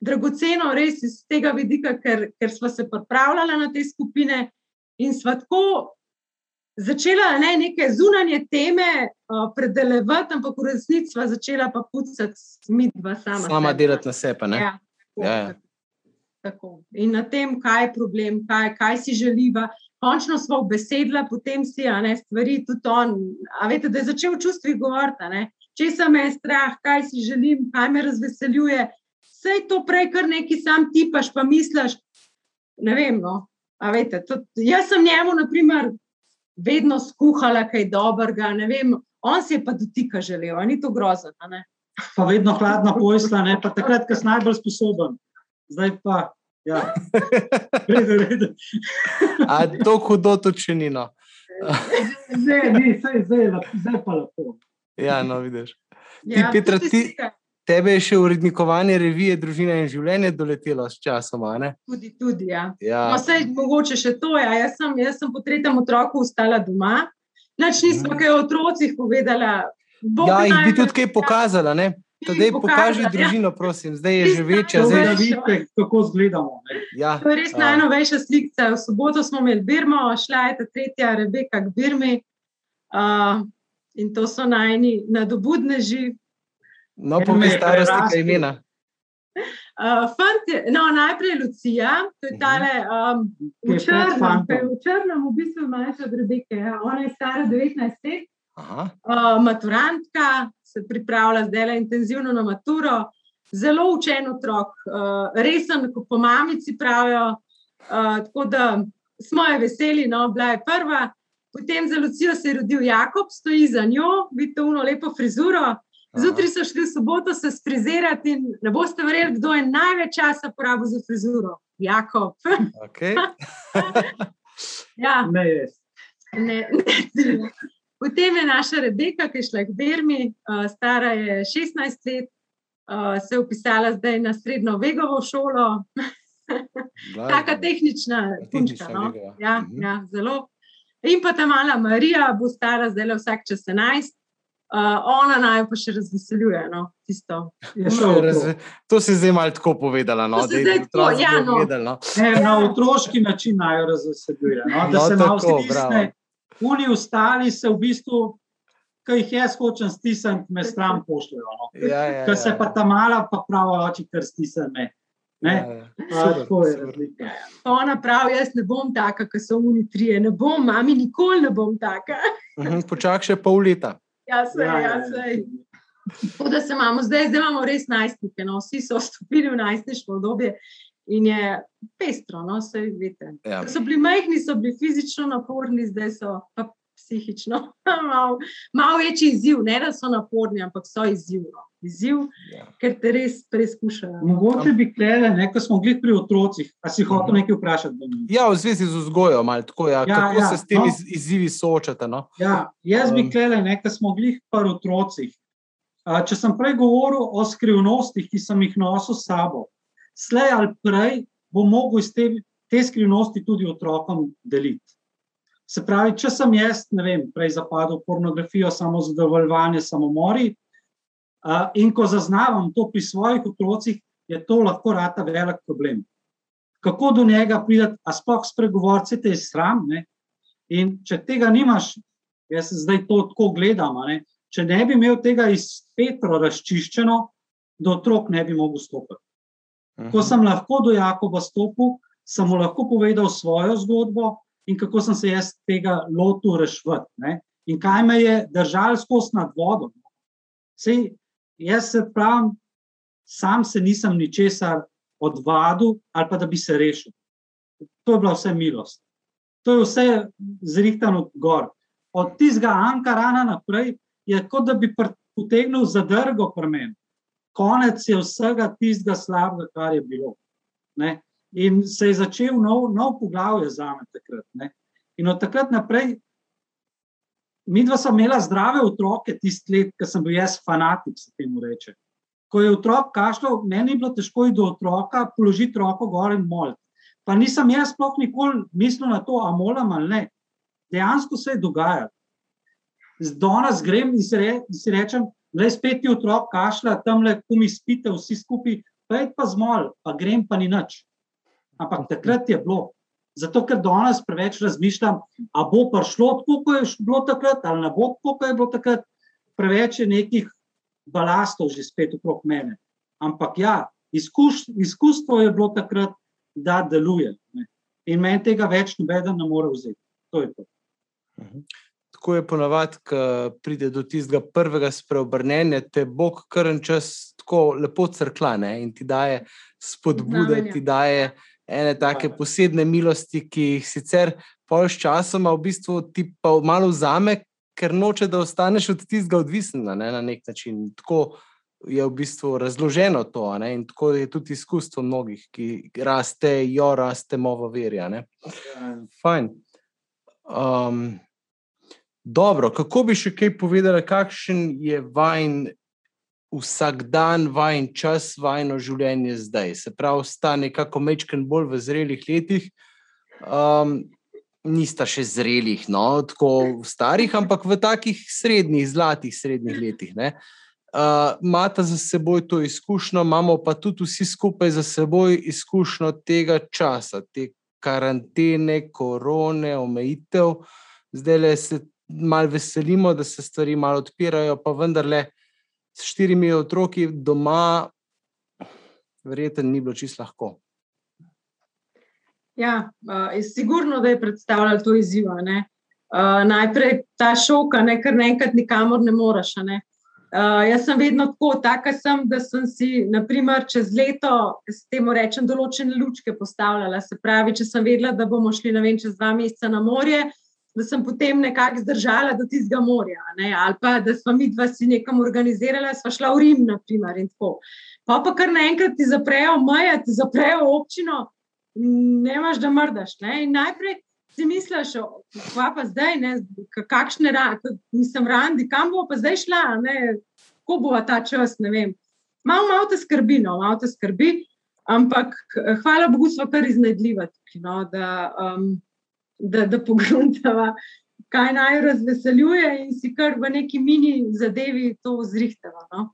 Dragoceno res iz tega vidika, ker, ker smo se pripravljali na te skupine in smo tako začela ne, neke zunanje teme uh, predelevati, ampak v resnici smo začela pa pucati mi dva sama. Sama sebe. delati na sebe. ne? Ja, tako, Ja, ja. Tako. In na tem, kaj je problem, kaj, kaj si želiva. Končno smo obesedla, potem si a ne, stvari tudi on. A veste, da je začel čustvi govoriti, če se me je strah, kaj si želim, kaj me razveseljuje. Vse to prej, kar neki sam tipaš, pa misliš. Ne vem. No. A veste, tudi, jaz sem njemu, naprimer, vedno skuhala kaj dobrega. ne vem, On si je pa dotika želel, a ni to grozno. ne. Pa vedno hladna pojsla, ne? pa takrat, ko si najbolj sposoben. Zdaj pa, ja, (laughs) redo, redo. A to hudo to če ni. No. (laughs) Zdaj, zdaj, zdaj, je pa lepo. Ja, no, vidiš. Ti, Ja, Petra, ti-. Tebe je še urednikovanje revije Družina in življenje doletelo s časom. a ne? Tudi, tudi, ja. Ja. No, sej, mogoče še to. Ja. Jaz, sem, jaz sem po tretjem otroku ostala doma. Nič nismo Mhm. kaj o otrocih povedala. Bog ja, jih bi tudi kaj pokazala. Ne? Tadej pokaži ja. družino, prosim. Zdaj je že večja. Zdaj, da najboljše. vidite, kako izgledamo. Ja. To je res a, najnovejša slika. V soboto smo imeli Birmo, šla je ta tretja Rebeka k Birmi. Uh, in to so najni nadobudneži. No, Ker po me kaj je starosti, kaj imena. Uh, fant, je- no, najprej Lucija, to je Mhm. tale um, v je črnem, ki je v črnem, v bistvu mlajša od Rebeke. Ja. Ona je stara 19 let. Aha. uh, maturantka, se pripravlja zdaj intenzivno na maturo, zelo učen otrok, uh, resen, kot po mamici pravijo. Uh, tako da smo je veseli, no, bila je prva. potem za Lucijo se je rodil Jakob, stoji za njo, vidite, uno lepo frizuro. Zjutraj so šli v soboto se sprizirati in ne boste verjeli, kdo je največ časa porabil za frizuro. Jakob. Okay. (laughs) ja. Ne, jaz. Ne, ne. Potem je naša Rebeka, ki je šla k Bermi, uh, stara je 16 let, uh, se je upisala zdaj na srednjo Vegovo šolo. Taka tehnična punčka. No? Ja, mhm. ja, zelo. In pa ta mala Marija bo stara zdaj le vsak čas 11. Uh, ona naj pa še razveseljuje. No, razve... To si zdaj malo tako povedala. No, da je to ja, no. no. Na otroški način naj jo razveseljuje. No, da no, se malo stisne. Oni ostali se v bistvu, ki jih jaz hočem stisniti, me stran pošljajo. No. Ja, ja, ja. Ker se pa ta mala, pa pravi, oči, kar stisne. Ja, ja. Tako je razlika. Ona pravi, jaz ne bom taka, kot so oni trije, ne bom, mami, nikoli ne bom taka. Mhm, počakaj še pol leta. Ja, se, ja, ja, se. To, da se imamo zdaj, zdaj imamo res najstnike. No? Vsi so vstopili v najstniško obdobje in je pestro. No? Vse, ja. So bili majhni, so bili fizično naporni, zdaj so pa psihično (laughs) malo mal večji izziv. Ne da so naporni, ampak so izzivno. Izziv, ja. ker te res preizkušajo. Mogoče bi gledali, ko smo bili pri otrocih, a si hotel mhm. nekaj vprašati. Ja, v zvezi z vzgojo, malo tako. Ja. Ja, Kako ja, se s temi no. izzivi soočate? No? Ja, jaz bi gledal, ko smo bili pri otrocih. Če sem prej govoril o skrivnostih, ki sem jih nosil s sabo, slej ali prej bo mogel iz te, te skrivnosti tudi otrokom deliti. Se pravi, če sem jaz, ne vem, prej zapadel v pornografijo, samo zadovoljevanje, samomori, In ko zaznavam to pri svojih otrocih, je to lahko rata velik problem. Kako do njega prideti, a sploh spregovoriti, te je sram. Ne? In če tega nimaš, jaz zdaj to tako gledam, ne? če ne bi imel tega iz Petra razčiščeno, do otrok ne bi mogel stopiti. Ko sem lahko do Jakoba stopil, sem mu lahko povedal svojo zgodbo in kako sem se jaz tega lotil rešiti. In kaj me je držal skozi nad vodom. Sej, jaz se pravim, sam se nisem ničesar odvadil ali pa da bi se rešil. To je bila vse milost. To je vse zrihtano gor. Od tistega Ankarana naprej je kot da bi potegnil zadrgo premen. Konec je vsega tistega slabega, kar je bilo. Ne? In se je začel nov, nov poglavje za me takrat. Ne? In od takrat naprej Mi dva smo imela zdrave otroke, tisti let, ko sem bil jaz fanatik, se temu reče. Ko je otrok kašljal, meni je bilo težko iti do otroka, položiti roko gor in moliti. Pa nisem jaz sploh nikoli mislil na to, a moram ali ne. Dejansko se je dogajalo. Danes grem in si, re, in si rečem, je spet ti otrok kašlja, tam le kumi spite, vsi skupaj, pa je pa zmol, pa grem pa ni nič. Ampak takrat je bilo. Zato, ker danes preveč razmišljam, ali bo prišlo tako, kot je bilo takrat, ali ne bo tako, kot je bilo takrat. Preveč je nekih balastov že spet okrog mene. Ampak ja, izkuš, izkustvo je bilo takrat, da deluje. Ne. In meni tega več nobeden ne more vzeti. To je to. Tako je ponavadi, ko pride do tistega prvega spreobrnenja, te Bog kar en čas tako lepo crkla ne? in ti daje spodbude, ti daje ene take posebne milosti, ki jih sicer pol s časom, v bistvu ti pa malo vzame, ker noče, da ostaneš od tistega odvisen ne, na nek način. Tako je v bistvu razloženo to ne, in tako je tudi izkustvo mnogih, ki rastejo, rastemo v veri. Fajn. Um, dobro, kako bi še kaj povedala, kakšen je vajen vsak dan, vajen čas, vajeno življenje zdaj. Se pravi, sta nekako mečken bolj v zrelih letih. Um, nista še zrelih, no, tako starih, ampak v takih srednjih, zlatih srednjih letih. Imate uh, za seboj to izkušnjo, imamo pa tudi vsi skupaj za seboj izkušnjo tega časa, te karantene, korone, omejitev. Zdaj le se malo veselimo, da se stvari malo odpirajo, pa vendarle s štirimi otroki doma, verjetno ni bilo čisto lahko. Ja, uh, sigurno, da je predstavljalo to izziv. Uh, najprej ta šok, ne, ker naenkrat nikamor ne moreš. Ne. Uh, jaz sem vedno tako, taka sem, da sem si, naprimer, čez leto, s tem rečem, določene lučke postavljala. Se pravi, če sem vedela, da bomo šli vem, čez dva meseca na morje, da sem potem nekako zdržala do tistega morja. Ne? Ali pa da smo mi dva si nekam organizirali, sva šla v Rim, naprimer. Pa pa kar naenkrat ti zaprejo meje, ti zaprejo občino, ne imaš, da mrdaš. Ne? In najprej si misliš, pa pa zdaj, ne? kakšne rande, nisem randi, kam bo pa zdaj šla, kako bo ta čas, ne vem. Malo, malo te skrbi, no, malo te skrbi. Ampak, hvala Bogu, smo kar iznajdljivi, no, da, um, da, da pogledamo, kaj naj razveseljuje, in si kar v neki mini zadevi to zrihtamo. No.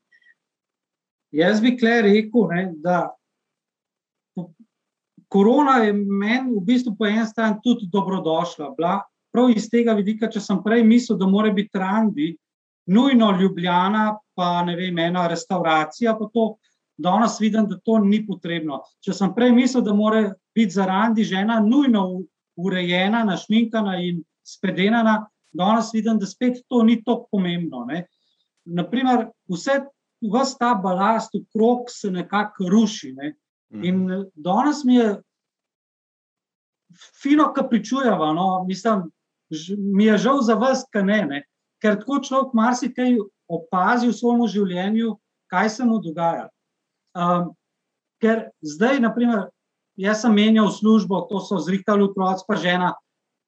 Jaz bi kle rekel, ne, da korona je meni v bistvu po eni strani tudi dobrodošla. Bila, prav iz tega vidika, če sem prej mislil, da mora biti randi, nujno ljubljena, pa ne vem, ena restauracija, pa to. Danes vidim, da to ni potrebno. Če sem prej mislil, da mora biti za randi žena nujno urejena, našminkana in spedenana, danes vidim, da spet to ni tako pomembno. Ne. Naprimer, vse, vse ta balast v krog se nekako ruši. Ne. Mhm. In danes mi je fino, kar pričujeva. No, mislim, mi je žal za vas, kaj ne, ne. Ker tako človek marsikaj opazi v svojem življenju, kaj se mu dogaja. Um, ker zdaj, naprimer, jaz sem menjal službo, to so zrihtali otroci, pa žena.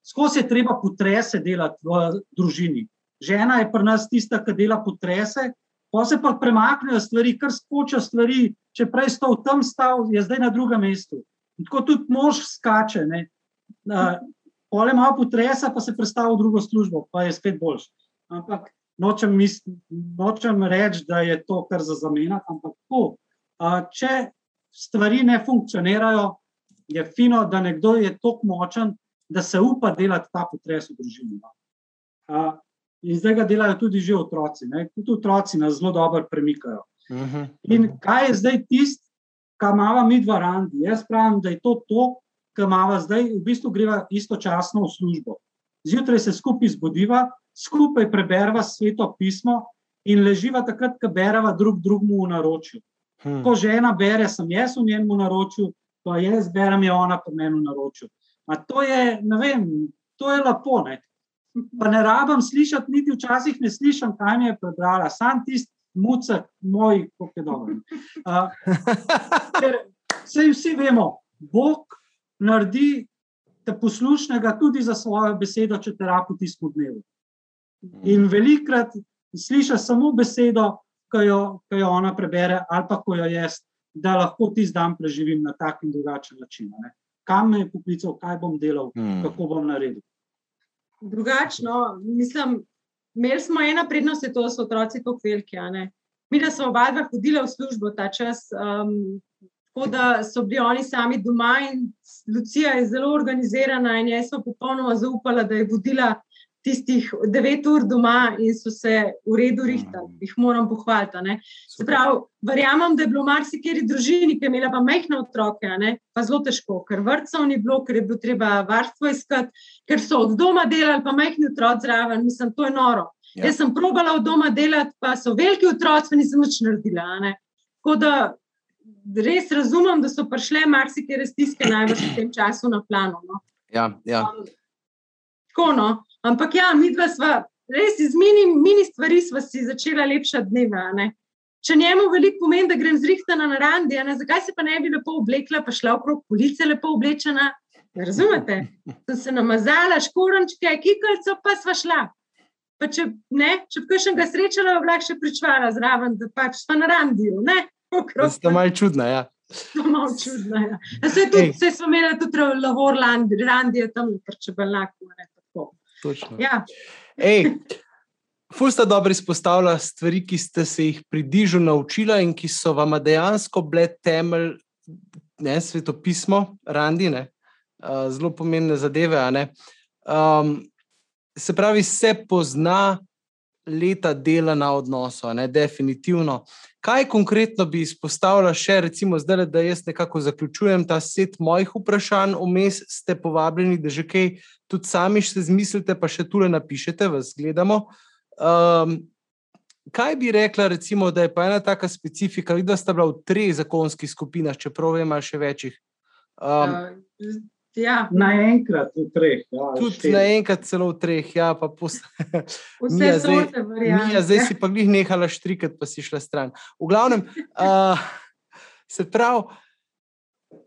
Skozi je treba potrese delati v družini. Žena je pri nas tista, ki dela potrese, pa se pa premaknejo stvari, kar skočijo stvari. Če prej sta v tem stav, je zdaj na drugem mestu. In tako tudi mož skače. Pole malo potresa, pa se predstavlja v drugo službo, pa je spet boljš. Ampak nočem, nočem reči, da je to kar za zamenjati. Ampak tako, če stvari ne funkcionirajo, je fino, da nekdo je tako močen, da se upa delati ta potres v družini. Uh, in zdaj ga delajo tudi že otroci. Ne? Tudi otroci nas zelo dobro premikajo. Uh mhm. -huh. In kaj je zdaj tisto, kar imamo mi dva randi? Jaz pravim, da je to to, kar imamo zdaj, v bistvu greva istočasno v službo. Zjutraj se skupaj zbudiva, skupaj preberva sveto pismo in leživa takrat, ko bereva drug drugemu v naročju. Hmm. Ko žena bere, sem jaz v njenem naročju, ko jaz berem, je ona po meni naročil. To je, ne vem, to je lepo. Ne? Pa ne rabim slišati, niti včasih ne slišim, kaj mi je prebrala, sam tisti mucek, moj, kako je dobro. Vse vsi vemo, Bog naredi te poslušnega tudi za svojo besedo, če te rabu tisto dnevu. In velikrat slišiš samo besedo, ki jo, ki jo ona prebere, ali pa ko jo jaz da lahko tisti dan preživim na tak in drugačen način. Ne? Kam me je poklical, kaj bom delal, hmm. kako bom naredil. Drugačno, mislim, imeli smo ena prednost, to so otroci, tako veliki. Mi, da smo oba dva hodila v službo ta čas, um, tako da so bili oni sami doma in Lucija je zelo organizirana in jaz sem popolnoma zaupala, da je vodila tistih devet ur doma in so se v redu rihtali, mm. jih moram pohvaliti. Verjamem, da je bilo marsikeri družini, ki je imela pa mehne otroke, pa zelo težko, ker vrtcev ni bilo, ker je bilo treba varstvo iskati, ker so od doma delali, pa mehni otroci zraven, mislim, to je noro. Ja. Jaz sem probala od doma delati, pa so veliki otroci, pa nisem nič naredila. Tako da res razumem, da so prišle marsikere stiske največ v tem času na plano. No. Ja, ja. Um, tako no. Ampak ja, mi dva sva res iz mini, mini stvari si začela lepša dneva. Ne? Če njemu veliko pomeni, da grem zrihtana na randi, ne? zakaj se pa ne bi lepo oblekla, pa šla okrog police lepo oblečena. Razumete? Sem se namazala, škorončke, kikalce, pa sva šla. Pa če ne, če bi nekaj srečala, bi lahko še pričvala zraven, da pač sva na randiju. (laughs) Ste malo čudna, ja. Malo čudna, ja. Se, tudi, se smo imeli tudi lavor randi, randi je tam, če bi lahko. Točno. Ja. Ej, ful sta dobro izpostavila stvari, ki ste se jih pri dižu naučila in ki so vam dejansko bile temelj ne, svetopismo, randine, uh, zelo pomembne zadeve. Um, se pravi, se pozna leta dela na odnosu, ne, definitivno. Kaj konkretno bi izpostavila še, recimo, zdaj, da jaz nekako zaključujem ta set mojih vprašanj, vmes ste povabljeni, da že kaj tudi sami še zmislite, pa še tule napišete, vas gledamo. Um, kaj bi rekla, recimo, da je pa ena taka specifika, da sta bila v treh zakonskih skupinah, čeprav ima še večjih? Um, Ja. Naenkrat v treh. Ja, Tudi naenkrat celo v treh, ja, pa pos... Vse Mija, zdaj- sorte variant. Mija, zdaj si pa glih nehala štrikati, pa si šla stran. V glavnem, (laughs) uh, se pravi,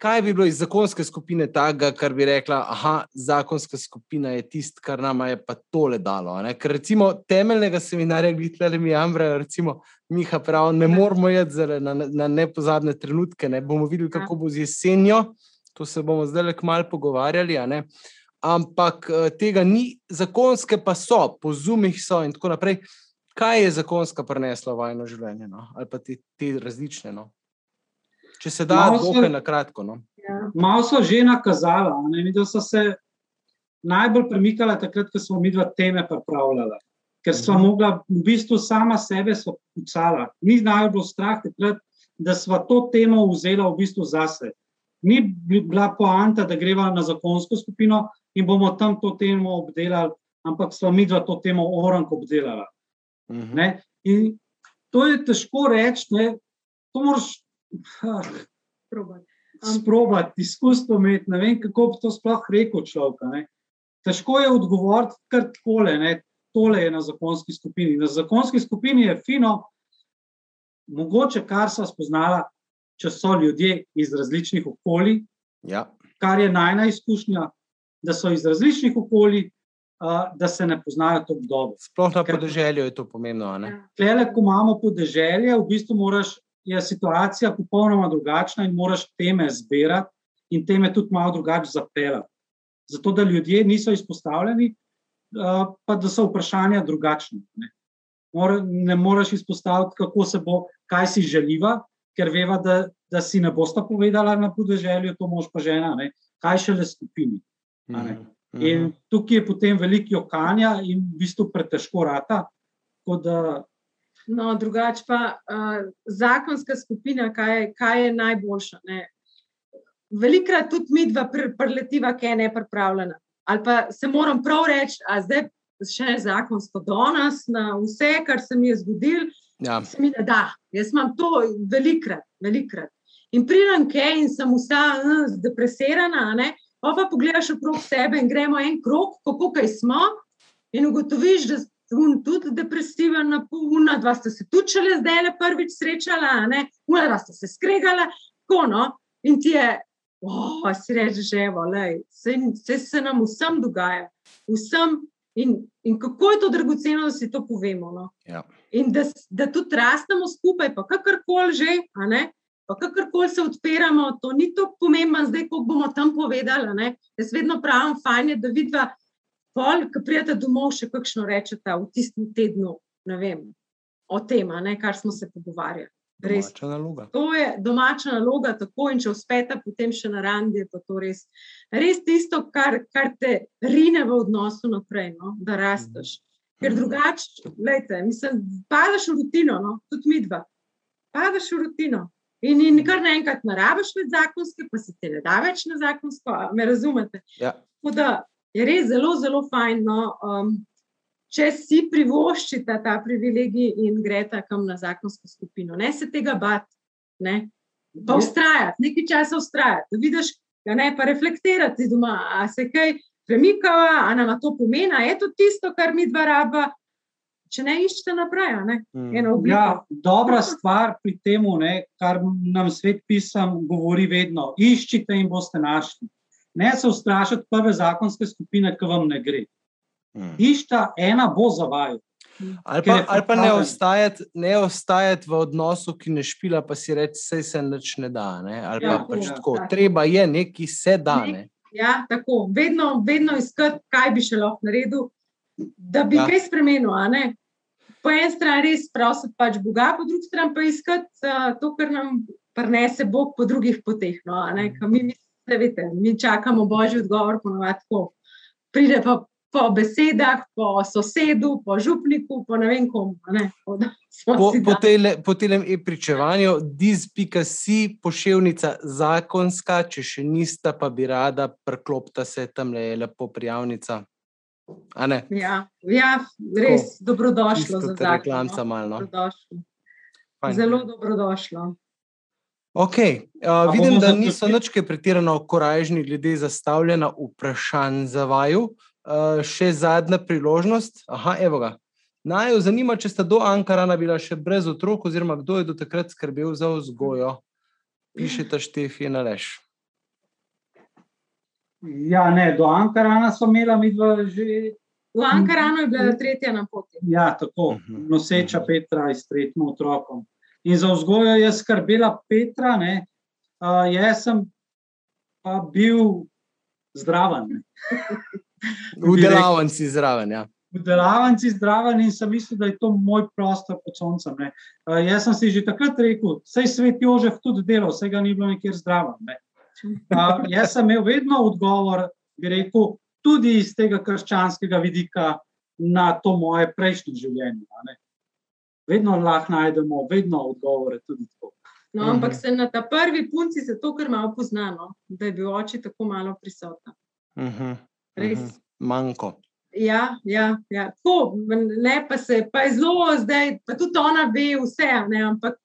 kaj bi bilo iz zakonske skupine tega, kar bi rekla, aha, zakonska skupina je tisto, kar nama je pa tole dalo. a Ne? Ker recimo temeljnega seminarja, gledali mi Ambra, recimo Miha pravi, ne moramo jeti zdajle na, na nepozabne trenutke, ne bomo videli, kako bo z jesenjo, to se bomo zdaj le kmalo pogovarjali. Ampak eh, tega ni, zakonske pa so, po zumih so in tako naprej. Kaj je zakonska prinesla v vajno življenje, no? ali pa te, te različne? No? Če se da, Malo so- dokaj na kratko. No? Ja. Malo so že nakazala, ne, da so se najbolj premikala takrat, ko smo mi dva teme pripravljala. Ker smo Mhm. mogla v bistvu sama sebe pucala. Ni najbolj bilo strah takrat, da smo to temo vzela v bistvu zase. Ni bi- bila poanta, da greva na zakonsko skupino in bomo tam to temo obdelali, ampak smo mi dva to temo oranko obdelala. Mhm. Ne? In to je težko reči, ne? to moraš ah, Probaj. Am- sprobati, izkustvo imeti. Ne vem, kako bi to sploh rekel človek. ne. Težko je odgovoriti kar takole. Ne? Tole je na zakonski skupini. Na zakonski skupini je fino, mogoče kar so spoznala, če so ljudje iz različnih okolij, Ja. kar je najna izkušnja, da so iz različnih okolij, a, da se ne poznajo tako dobro. Sploh na Ker- podeželju je to pomembno. a ne? Ja. Klele, ko imamo podeželje, v bistvu moraš, je situacija popolnoma drugačna in moraš teme zbirati in teme tudi malo drugače zapeljati. Zato, da ljudje niso izpostavljeni, a, pa da so vprašanja drugačna. Ne, Mora, ne moreš izpostaviti, kako se bo, kaj si želiva, ker veva, da, da si ne bosta povedala na podeželju, to mož pa žena, ne, kaj šele skupini. A ne. Mhm. In tukaj je potem veliko jokanja in v bistvu pretežko rata. Da No, drugače pa uh, zakonska skupina, kaj, je- kaj je najboljša. Ne? Velikrat tudi mi dva pr preletiva, ki je nepripravljena. Ali pa se moram prav reči, a zdaj še zakonsko danes na vse, kar se mi je zgodilo, Ja. se mi ne da. Jaz imam to velikrat, velikrat. In pridem kaj in sem vsa uh, zdepresirana, a ne? pa pa pogledaš okrog sebe in gremo en krog, kako kaj smo, in ugotoviš, da je tudi depresiven, napolna, dva sta se tudi šele zdaj le prvič srečala, ne, una dva sta se skregala, tako no. In ti je, oh, si rečeš, evo, lej, vse, vse se nam vsem dogaja, vsem. In, in kako je to dragoceno, da si to povemo. No? Ja. In da, da tudi rastemo skupaj, pa kakorkoli že, pa kakorkoli se odpiramo, to ni tako pomembno, zdaj, ko bomo tam povedali. Jaz vedno pravim, fajn je, da vidva, pol, ki prijete domov, še kakšno rečete v tistem tednu, ne vem, o tem, ne, kar smo se pogovarjali. Res. Domača naloga. To je domača naloga, tako in če uspete, potem še na randi, je pa to res, res tisto, kar, kar te rine v odnosu naprej, no, da rasteš. Ker Mhm. drugače, gledajte, mislim, padeš v rutino, no, tudi mi dva. Padeš v rutino. In, in kar naenkrat ne rabiš več zakonske, pa se ti ne da več na zakonsko, me razumete? Ja. Tako da je res zelo, zelo fajn, no, um, če si privoščita ta privilegij in greta kam na zakonsko skupino. Ne se tega bati, ne? pa ustrajati, nekaj časa ustrajati, da vidiš, da ne pa reflektirati doma, a se kaj premikava, a nam to pomeni, a je to tisto, kar mi dva raba. Če ne iščete naprej, a ne? Mhm. eno obliko. Ja, dobra stvar pri tem, kar nam svet pisam, govori vedno: iščite in boste našli. Ne se ustrašiti prve zakonske skupine, ki vam ne gre. Mhm. Išta ena bo za vaju. Ali pa, ali pa ne, ostajati, ne ostajati v odnosu, ki ne špila, pa si reči, vse se nič ne da. Ne? Ali Ja, pa pač ja, tako. tako. Treba je, nekaj se da. Ne? Ja, tako, vedno, vedno iskati, kaj bi še lahko naredil, da bi Ja. kaj spremenil. a ne. Po eni strani res prositi pač Boga, po drugi strani pa iskati uh, to, kar nam prinese Bog po drugih poteh. No, a ne. Ker mi, mi, veste, mi čakamo božji odgovor, ponovadi tako. Pride pa po besedah, po sosedu, po župniku, po ne vem komu. a ne. Po, po, dali. tele, po tem e-pričevanju, diz.si pošiljnica zakonska, če še nista, pa bi rada, preklopta se tam le lepo prijavnica. A ne? Ja, ja, res dobrodošlo Čisto za zakon. reklamca no. malo, no. Dobrodošlo. Fajn. Zelo dobrodošlo. Okay. Uh, vidim, da niso ničke pretirano korajžni glede zastavljena vprašanj za vaju. Uh, še zadnja priložnost. Aha, evo ga. Naj jo zanima, če sta do Ankarana bila še brez otrok, oziroma kdo je do takrat skrbel za vzgojo. Pišete Štefi in Aleš. Ja, ne, do Ankarana smo imeli mi dva že. V Ankaranu je bila tretja na poti. Ja, tako, Mhm. noseča Petra s tretjim otrokom. In za vzgojo je skrbela Petra, ne, uh, jaz sem pa bil zdraven. (laughs) V delavnici zraven. Ja. v delavnici zdraven in sem mislil, da je to moj prostor pod soncem. ne. Uh, jaz sem si že takrat rekel, sej svet Jožef tudi delal, vse ga ni bilo nikjer zdraven. ne. Uh, jaz sem imel vedno odgovor, bi rekel, tudi iz tega krščanskega vidika na to moje prejšnje življenje. a ne. Vedno lahko najdemo, vedno odgovore tudi tako. No, ampak Mhm. se na ta prvi punci zato, ker malo poznano, da je bil oče tako malo prisoten. Uh -huh. Res. Uh -huh. Manjko. Ja, ja, ja. Tako, ne, pa se pa je zelo zdaj, pa tudi ona ve vse, ne, ampak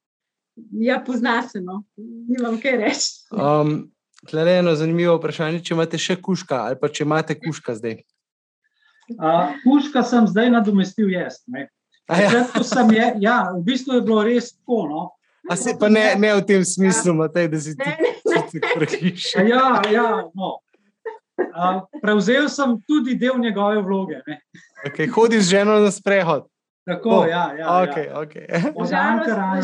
ja, pozna se, no, nimam kaj reči. Um, Tle je eno zanimivo vprašanje, če imate še kuška ali pa če imate kuška zdaj. Uh, puška sem zdaj nadomestil jaz. Ja, sem je, ja, v bistvu je bilo res tako. No. a se pa ne, ne v tem smislu, Matej, da si ti Ne, ne, ti prehiš. Ja, ja, no. Uh, prevzel sem tudi del njegove vloge. Ne. Okay, hodi z ženo na sprehod. Tako, Oh, ja, ja, Okay, ja. okay.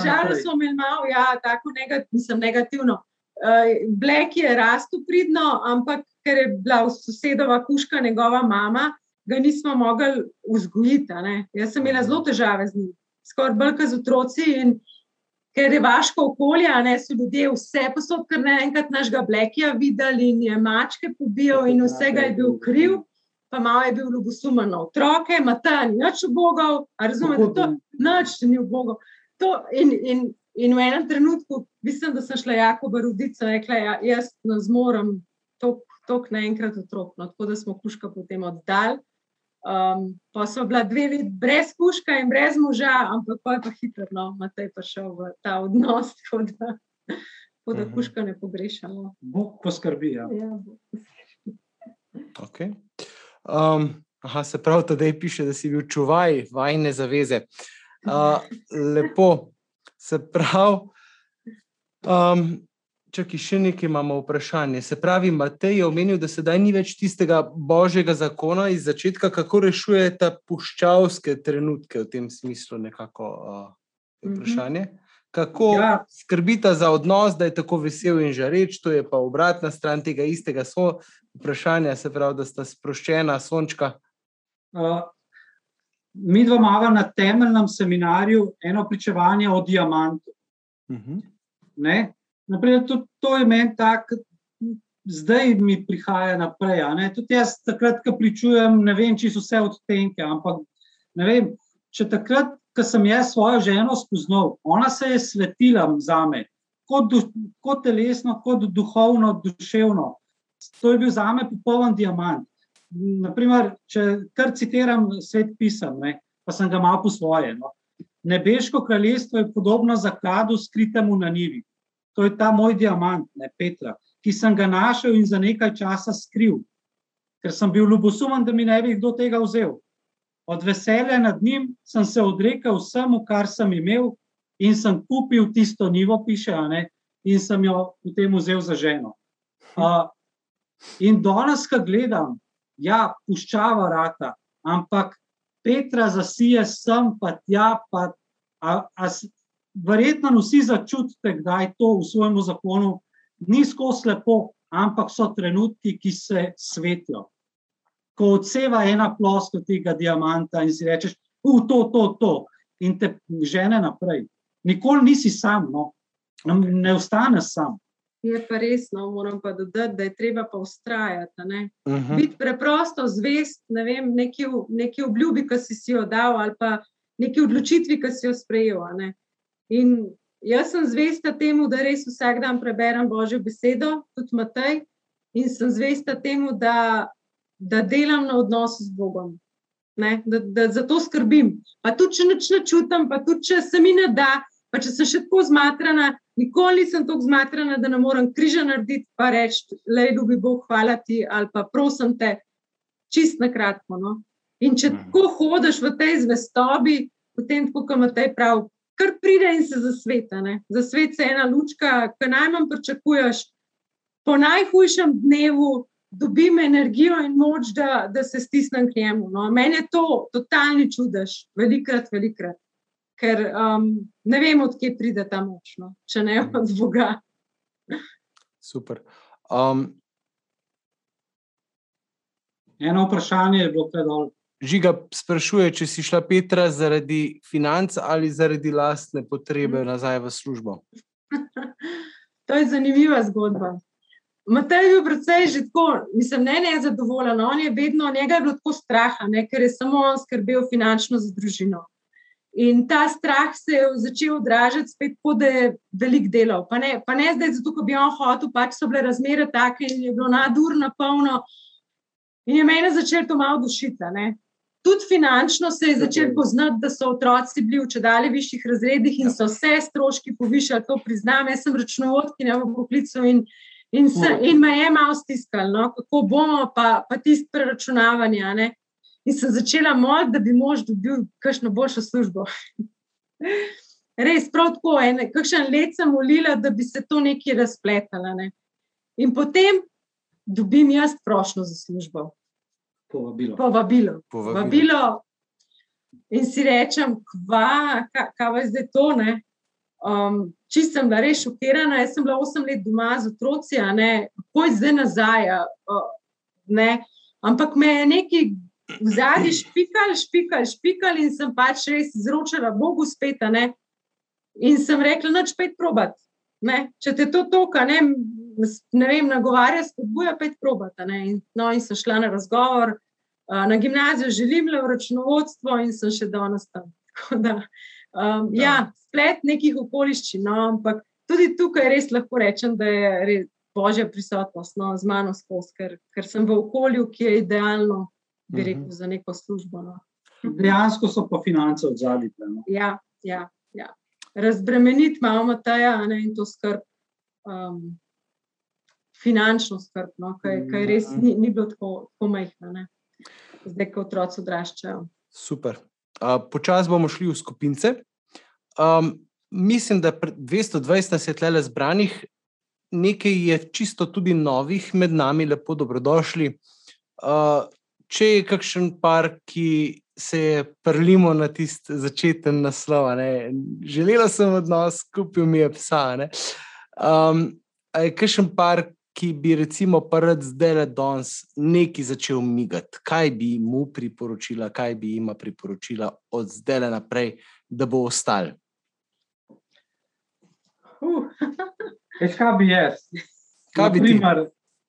Žalost, smo imeli malo, ja, tako negativno, mislim, negativno. Uh, Black je rastel pridno, ampak ker je bila sosedova kuška njegova mama, ga nismo mogli vzgojiti. a ne. Jaz sem imela zelo težave z njim, skoraj bolj kot z otroci. In ker je vaško okolje, ne so ljudje vse posod, ker naenkrat našega Blacka videli in je mačke pobijal in vsega je bil kriv. Pa malo je bil ljubosumen na otroke, Mata ni nič ubogal, a razumete to? Noč ni ubogal. To, in, in, in v enem trenutku, mislim, da sem šla Jakoba roditi, sem rekla, ja, jaz ne zmorem toliko naenkrat otrok. No, tako da smo kuška potem oddali. Um, pa so bila dve leti brez kuška in brez moža, ampak pa je pa hitro, no, Matej pa šel v ta odnos, (laughs) tako da, tako da Mhm. kuška ne pogrešamo. Bog poskrbi. Ja. Ja, (laughs) Okay. Um, aha, se pravi, da piše, da si bil čuvaj vajne zaveze. Uh, (laughs) lepo, se pravi. Um, Čakaj, še nekaj imamo vprašanje. Se pravi, Matej je omenil, da sedaj ni več tistega božjega zakona iz začetka, kako rešujete puščavske trenutke v tem smislu, nekako uh, je Mhm. vprašanje. Kako ja. Ja. skrbita za odnos, da je tako vesel in žareč, to je pa obratna stran tega istega so vprašanja, se pravi, da sta sproščena, sončka. Uh, mi dva imamo na temeljnem seminarju eno pričevanje o diamantu. Uh -huh. Ne? Naprimer, tudi to je meni tako, zdaj mi prihaja naprej. Tudi jaz takrat, ko pričujem, ne vem, če so vse odtenke, ampak ne vem, če takrat, ko sem jaz svojo ženo spoznal, ona se je svetila za me, kot, du, kot telesno, kot duhovno, duševno. To je bil za me popoln diamant. Naprimer, če kar citiram svet pisem, ne, pa sem ga malo po svoje. No. Nebeško kraljestvo je podobno zakladu skritemu na nivi. To je ta moj diamant, ne Petra, ki sem ga našel in za nekaj časa skril, ker sem bil ljubosumen, da mi ne bi kdo tega vzel. Od veselja nad njim sem se odrekel vsemu, kar sem imel, in sem kupil tisto nivo, piše, ne, in sem jo potem vzel za ženo. Uh, in danes, ko gledam, ja, puščava rata, ampak Petra zasije sem, pa tja, pa a, a, verjetno vsi začutite, kdaj to v svojem zakonu ni skozi lepo, ampak so trenutki, ki se svetijo. Ko odseva ena ploska tega diamanta in si rečeš, v to, to, to, in te žene naprej. Nikoli nisi sam, no. ne ostaneš sam. Je pa res, no, moram pa dodati, da je treba pa ustrajati. a ne. Uh -huh. Biti preprosto zvest ne vem, neki, neki obljubi, ki si, si jo dal, ali pa neki odločitvi, ki si jo sprejel. a ne. In jaz sem zvesta temu, da res vsak dan preberem Božjo besedo, tudi Matej, in sem zvesta temu, da, da delam na odnosu z Bogom. Ne, da, da za to skrbim. Pa tudi, če nič ne čutim, pa tudi, če se mi ne da, pa če sem še tako zmatrana, Nikoli nisem tako zmatrana, da ne morem križa narediti, pa reči, le ljubi Bog, hvala ti, ali pa prosim te, čist na kratko. No? In če Mhm. tako hodiš v tej zvestobi, potem, kot ima te prav, kar pride in se zasveta. Ne? Za svet se ena lučka, ki najmanj pričakuješ, po najhujšem dnevu dobim energijo in moč, da, da se stisnem k njemu. No? Meni je to totalni čudež, velikrat, velikrat. Ker um, ne vem, odkje pride ta moč, no? če ne od Boga. Super. Um, Eno vprašanje je bilo predolgo. Žiga sprašuje, če si šla Petra zaradi financ ali zaradi lastne potrebe Mhm. nazaj v službo. (laughs) To je zanimiva zgodba. Matej je bil precej že tako, mislim, ne nezadovoljen. On je vedno, njega je bilo tako strah, ne, ker je samo on skrbel finančno za družino. In ta strah se je začel odražati spet, kot da je velik delal. Pa ne, pa ne zdaj, zato, ker bi on hotel, pač so bile razmere take in je bilo nadurno polno. In je meni začel to malo dušiti. ne. Tudi finančno se je začel poznati, da so otroci bili v čedalje višjih razredih in so vse stroški povišali, to priznam. Jaz sem računovodkinja v poklicu in, in, se, in me je malo stiskalo, no, kako bomo, pa, pa tisti preračunavanje. a ne. In sem začela moliti, da bi mož dobil kakšno boljšo službo. (laughs) Res, prav tako, en, kakšen let sem molila, da bi se to nekaj razpletalo. Ne. In potem dobim jaz prošlo za službo, Povabilo. povabilo. Povabilo. Vabilo. In si rečem, kva, ka- kaj je zdaj to. ne? Um, Čisto sem bila res šokirana. Jaz sem bila 8 let doma z otroci, a ne, poj zdaj nazaj. a, ne. Ampak me je nekaj v zadnji špikal, špikal, špikal in sem pač res izročila Bogu spet. a Ne. In sem rekla, noč pet probat. Ne. Če te to toka, ne, ne vem, nagovarja, spodbuja pet probat. a ne. In, no, in sem šla na razgovor. Uh, Na gimnaziju želim le v računovodstvo in sem še danes tam. (laughs) Da, um, Da. ja, splet nekih okoliščin, no, ampak tudi tukaj res lahko rečem, da je res božja prisotnost no, z mano skozi, ker, ker sem v okolju, ki je idealno, bi Mhm. rekel, za neko službo. No. (laughs) Dejansko so pa finance od zadaj. No. Ja, ja, ja. Razbremeniti malo Mateja a ne, in to skrb, um, finančno skrb, no, kaj, kaj res ni, ni bilo tako, tako majhno, ne. Zdaj, ko otroci odraščajo. Super. Uh, Počasi bomo šli v skupince. Um, mislim, da pre- 220 nas je tle zbranih, nekaj je čisto tudi novih med nami, lepo dobrodošli. Uh, če je kakšen par, ki se je prlimo na tisti začeten naslov, ne, želela sem odnos, kupil mi je psa. ne. Um, je kakšen par, ki bi recimo prvi zdaj le danes nekaj začel migati, kaj bi mu priporočila, kaj bi jima priporočila od zdaj le naprej, da bo ostal. Uh, (laughs) Veš, kaj bi jaz? Kaj bi ti? naprimer,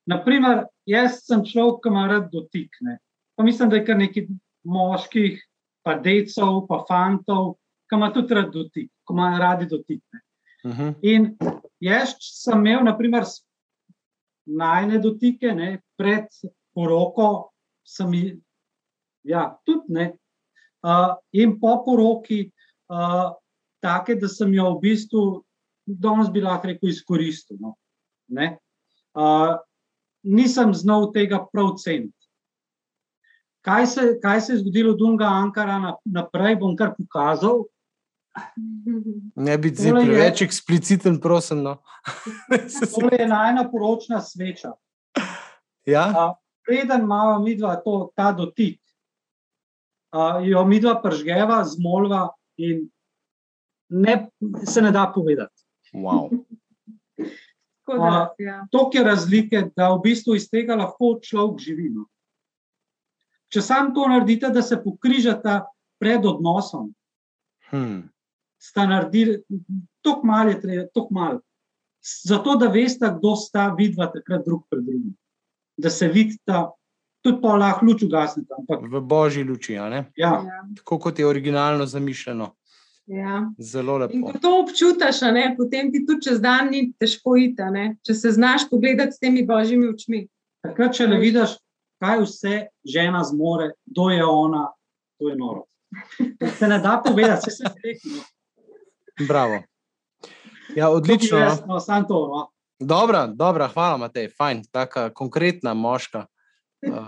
naprimer, jaz sem človek, ki ima rad dotikne. Pa mislim, da je kar nekaj moških, pa decev, pa fantov, ki ima tudi rad dotik, ki ima radi dotikne. Uh -huh. In jaz sem imel, naprimer, najne dotike, ne, pred poroko, sem jih, ja, tudi ne. Uh, in po poroki, uh, take, da sem jo v bistvu, danes bi lahko rekel, izkoristil. No, ne. uh, nisem znal tega prav ceniti. Kaj se, kaj se je zgodilo od Dunga Ankara na- naprej, bom kar pokazal. Ne biti zdaj Tole preveč ekspliciten, prosim. No. (laughs) To je najna poročna sveča. ja? preden imamo mi dva to, ta dotik, uh, jo mi dva pržgeva, zmolva in ne, se ne da povedati. wow. (laughs) tako da, ja. To je razlike, da v bistvu iz tega lahko človek živi. No. Če sam to naredite, da se pokrižata pred odnosom, hm. Sta naredili, tako malo je treba, tako malo. Zato, da veste, kdo sta vidva takrat drug pred drugim. Da se vidita, tudi pa lahko luč ugasnete. Ampak V božji luči, a ne? ja, Ja, tako kot je originalno zamišljeno. ja. Zelo In lepo. ko to občutiš, a ne, potem ti tudi čez dan ni težko iti, a ne, če se znaš pogledati s temi božjimi očmi. takrat, če ne vidiš, kaj vse žena zmore, kdo je ona, to je noro. Se ne da povedati, se se reče. Bravo. Ja, odlično. Jasno, samo to. No. Dobra, dobra, hvala, Matej. Fajn, taka konkretna moška. Uh,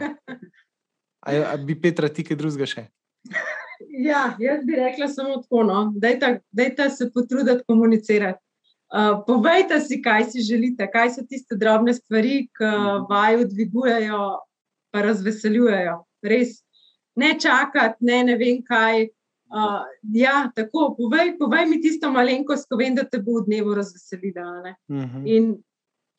a, a bi Petra ti kaj drugega še? (laughs) Ja, jaz bi rekla samo tako, no. dajte se potruditi komunicirati. Uh, povejte si, kaj si želite, kaj so tiste drobne stvari, ki mhm. vaju dvigujejo, pa razveseljujejo. Res, ne čakati, ne, ne vem kaj. Uh, ja, tako, povej, povej mi tisto malenkost, ko vem, da te bo v dnevu razveselila. Uh mhm. -huh. In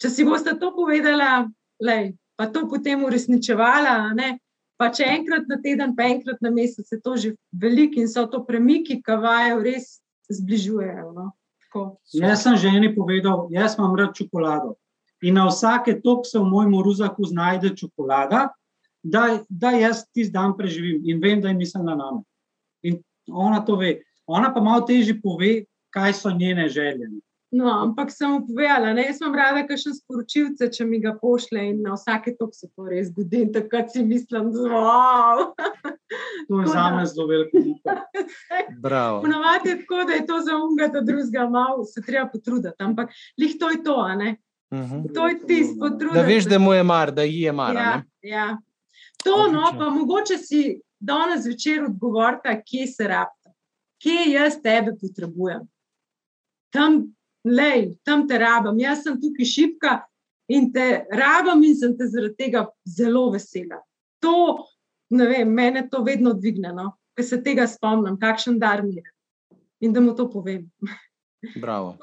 če si boste to povedala, lej, pa to potem uresničevala, ne, pa če enkrat na teden, pa enkrat na mesec, je to že veliko in so to premiki, ki vaju res zbližujejo. No. Jaz sem ženi povedal, jaz imam rad čokolado. In na vsake tok se v mojem ruzaku znajde čokolada, da, da jaz tisti dan preživim in vem, da je misel na nami. In ona to ve. Ona pa malo težje pove, kaj so njene želje. No, ampak sem mu povedala, da sem rada, da še sporočilce, če mi ga pošle in na vsake tok se to res zgodi. Tako si mislim, da wow. (laughs) to je za me zelo veliko. (laughs) Ponovadi je tako, da je to za umega, da drugega malo se treba potruditi. Ampak lih to je to, a ne. Uh mhm. -huh. To je tisto potruditi. Da veš, da mu je mar, da ji je mar. Ja, ja. To, no, pa mogoče si danes večer odgovorite, kje se rabite, kje jaz tebe potrebujem. Tam, lej, tam te rabim, jaz sem tukaj šipka in te rabim in sem te zaradi tega zelo vesela. To, ne vem, mene to vedno dvigne, no? ker se tega spomnim, kakšen dar mi je in da mu to povem. Bravo.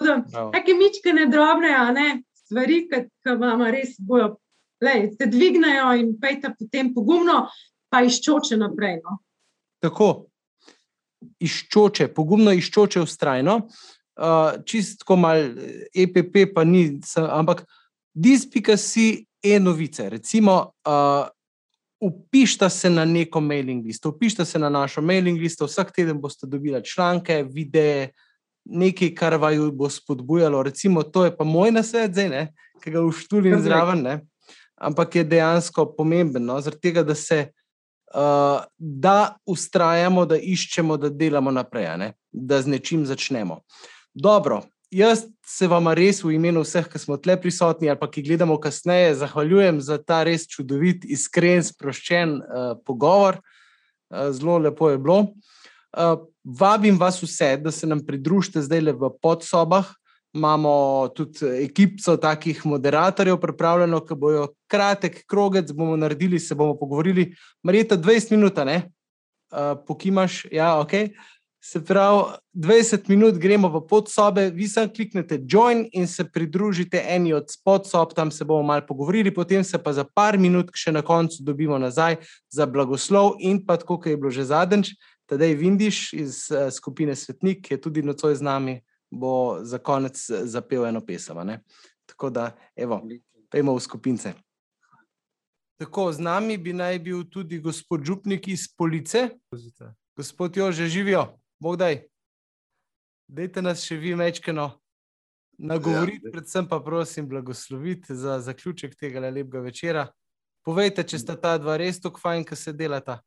Take mičke ne drobne, a ne stvari, ki vam res bojo lej, te dvignejo in pejte potem pogumno, pa iščoče naprej. No. Tako, iščoče, pogumno iščoče ustrajno. Uh, čistko mal EPP, pa ni, ampak dispika si e-novice. Recimo, uh, upišta se na neko mailing list, upišta se na našo mailing list, vsak teden boste dobili članke, videe, nekaj, kar vaju bo spodbujalo. Recimo, to je pa moj nasvet, zdaj, ne, ki ga uštulim zraven. Ne ampak je dejansko pomembno, tega, da se uh, da ustrajamo, da iščemo, da delamo naprej, ne? da z nečim začnemo. Dobro, jaz se vam res v imenu vseh, ki smo tle prisotni ali pa ki gledamo kasneje, zahvaljujem za ta res čudovit, iskren, sproščen uh, pogovor. Uh, zelo lepo je bilo. Uh, vabim vas vse, da se nam pridružite zdaj le v podsobah imamo tudi ekipo takih moderatorjev, pripravljeno, ki bojo kratek krogec, bomo naredili, se bomo pogovorili, marita 20 minut, ne, uh, pokimaš, ja, ok. Se pravi, 20 minut gremo v podsobe, vi samo kliknete join in se pridružite eni od podsob, tam se bomo malo pogovorili, potem se pa za par minut, še na koncu, dobimo nazaj za blagoslov in pa tako, kot je bilo že zadnjič, tedaj Vindiš iz uh, skupine Svetnik, ki je tudi nocoj z nami bo za konec eh, zapel eno pesem. Tako da, evo, pojmo v skupince. Tako, z nami bi naj bil tudi gospod Župnik iz Police. Gospod Jo, že živijo, bogdaj. Dajte nas še vi mečkeno nagovoriti, ja, predvsem pa prosim blagosloviti za zaključek tega lepega večera. Povejte, če sta ta dva res tako fajn, ki se delata.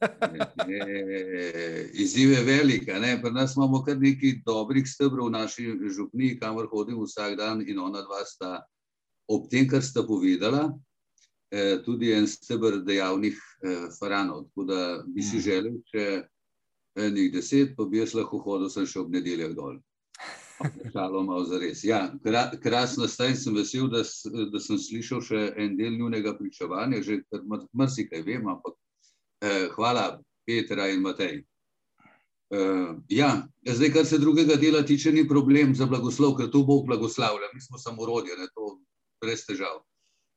(laughs) Izziv je velik. Pri nas imamo kar nekaj dobrih stebrov v naši župni, kamor hodim vsak dan in ona dva sta ob tem, kar sta povedala, eh, tudi en stebr dejavnih eh, faranov. Tako da bi si mm. želel, če enih deset, pa bi jaz lahko hodil sem še ob nedeljah dol. Šalo malo za res. Ja, krasno staj, sem vesel, da, da sem slišal še en del njunega pričevanja, že marsikaj vem, ampak Eh, hvala, Petra in Matej. Uh, ja, zdaj, kar se drugega dela tiče, ni problem za blagoslov, ker to Bog blagoslavlja, mi smo samo rodje, ne to brez težav.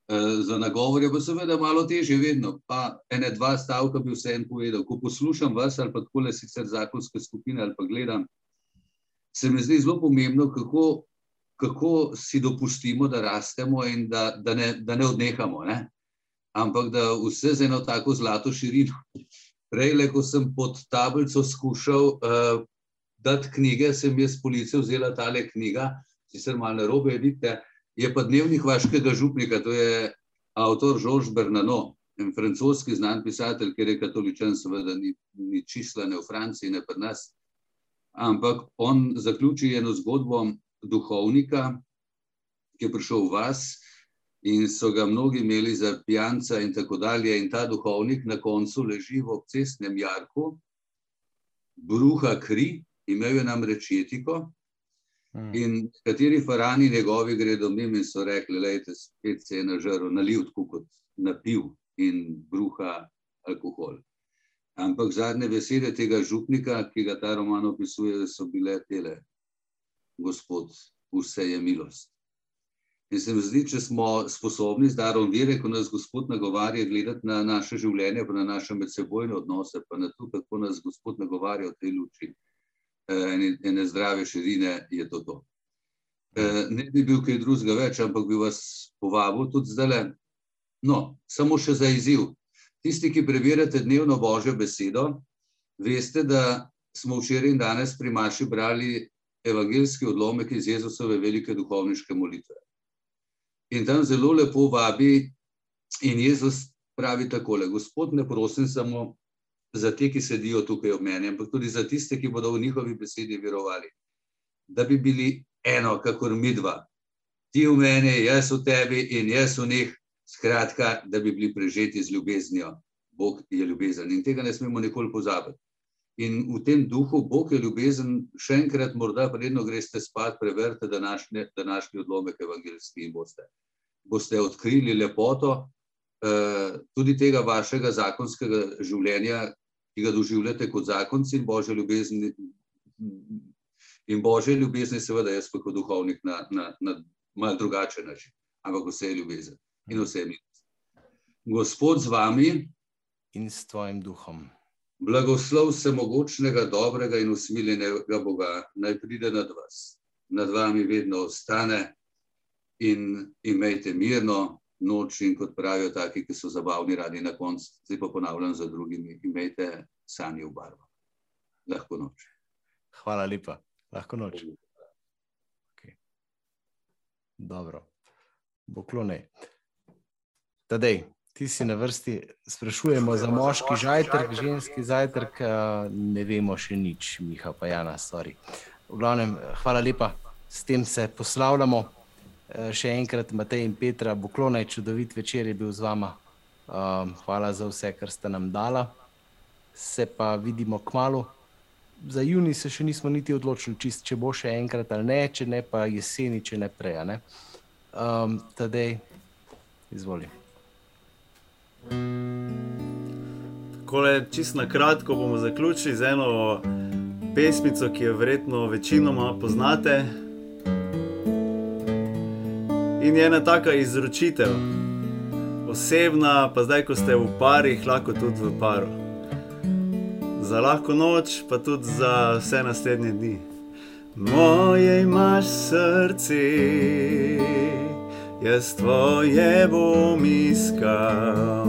Uh, za nagovor je pa seveda malo težje, vedno. Pa ene, dva stavka bi vse en povedal. Ko poslušam vas ali pa tako le sicer zakonske skupine ali pa gledam, se mi zdi zelo pomembno, kako, kako si dopustimo, da rastemo in da, da, ne, da ne odnehamo. Ne? Ampak da vse z eno tako zlato širino. Prej, ko sem pod tablico skušal uh, dati knjige, sem jaz policije vzela tale knjiga, sicer malo na robe, vidite, je pa dnevnik vaškega župnika, to je avtor Žorž Bernano, en francoski znan pisatelj, ker je katoličen, seveda ni, ni čisla ne v Franciji, ne pri nas. ampak on zaključi eno zgodbo duhovnika, ki je prišel v vas in so ga mnogi imeli za pijanca in tako dalje. In ta duhovnik na koncu leži v obcestnem jarku, bruha kri, imel je namreč etiko. Mm. In kateri farani njegovi gredo mimo in so rekli, lejte, spet se je nažrl, nalil tako kot napil in bruha alkohol. Ampak zadnje besede tega župnika, ki ga ta roman opisuje, so bile tele, gospod, vse je milost. In se mi zdi, če smo sposobni z darom vere, ko nas Gospod nagovarja gledati na naše življenje, pa na naše medsebojne odnose, pa na to, kako nas Gospod nagovarja v tej luči eh, ene, ene zdrave širine, je to to. Eh, Ne bi bil kaj drugega več, ampak bi vas povabil tudi zdaj. No, samo še za izziv. Tisti, ki preverjate dnevno Božjo besedo, veste, da smo včeraj in danes pri Maši brali evangeljski odlomek iz Jezusove velike duhovniške molitve. In tam zelo lepo vabi, in Jezus pravi takole: Gospod, ne prosim samo za te, ki sedijo tukaj ob meni, ampak tudi za tiste, ki bodo v njihovi besedi verovali, da bi bili eno, kakor midva. Ti v meni, jaz v tebi in jaz v njih, skratka, da bi bili prežeti z ljubeznijo. Bog je ljubezen in tega ne smemo nikoli pozabiti. In v tem duhu, Bog je ljubezen, še enkrat, morda predno greste spat, preverite današnji, današnji odlomek evangeljski in boste, boste odkrili lepoto eh, tudi tega vašega zakonskega življenja, ki ga doživljate kot zakonci in Božje ljubezni. In Božje ljubezni, seveda, jaz pa kot duhovnik na, na, na mal drugačen način, ampak vse je ljubezen in vse je milost. Gospod z vami, In s tvojim duhom. Blagoslov vsemogočnega, dobrega in usmiljenega Boga naj pride nad vas. Nad vami vedno ostane in imejte mirno noč in kot pravijo taki, ki so zabavni radi na koncu, zdaj pa ponavljam za drugimi, imejte sanje v barvo. Lahko noč. Hvala lepa. Lahko noč. Okay. Dobro. Boklone. Tadej, ti si na vrsti, sprašujemo za moški zajtrk, ženski zajtrk, eh, ne vemo še nič, Miha pa Jana, sorry. V glavnem, hvala lepa, s tem se poslavljamo. Eh, Še enkrat Matej in Petra, Boklonaj, čudovit večer je bil z vama. Um, Hvala za vse, kar ste nam dala. Se pa vidimo k malu. Za juni se še nismo niti odločili, čist, če bo še enkrat ali ne, če ne pa jeseni, če ne prej. Ne? Um, Tadej, izvoli. Takole, čist na kratko bomo zaključili z eno pesmico, ki jo verjetno večinoma poznate. In je ena taka izročitev, osebna, pa zdaj, ko ste v parih, lahko tudi v paru. Za lahko noč, pa tudi za vse naslednje dni. Moje imaš srce, jaz tvoje bom iskal.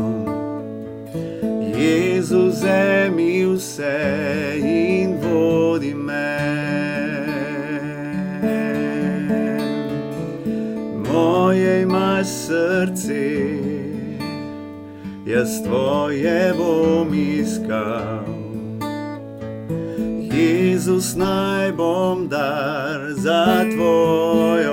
Jezu, vzemi vse in imaš srce, jaz tvoje bom iskal. Jezus, naj bom dar za tvoj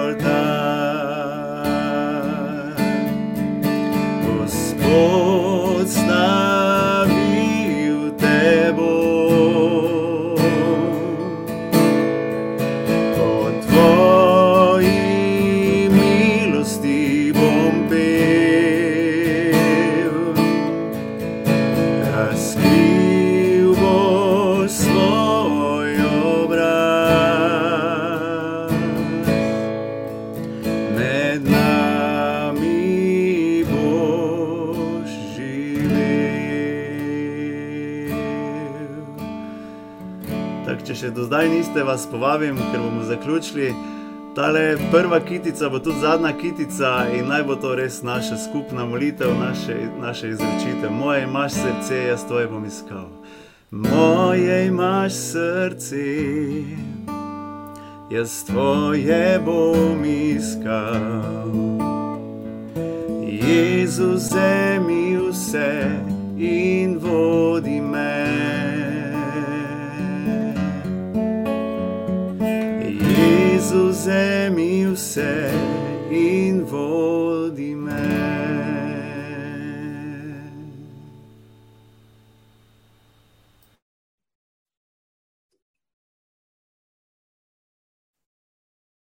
niste, vas povabim, ker bomo zaključili. Tale prva kitica bo tudi zadnja kitica in naj bo to res naša skupna molitev, naše, naše izrečitev. Moje imaš srce, jaz tvoje bom iskal. Moje imaš srce, jaz tvoje bom iskal. Jezus, vzemi vse in vodi. z ozemlji vse in vod.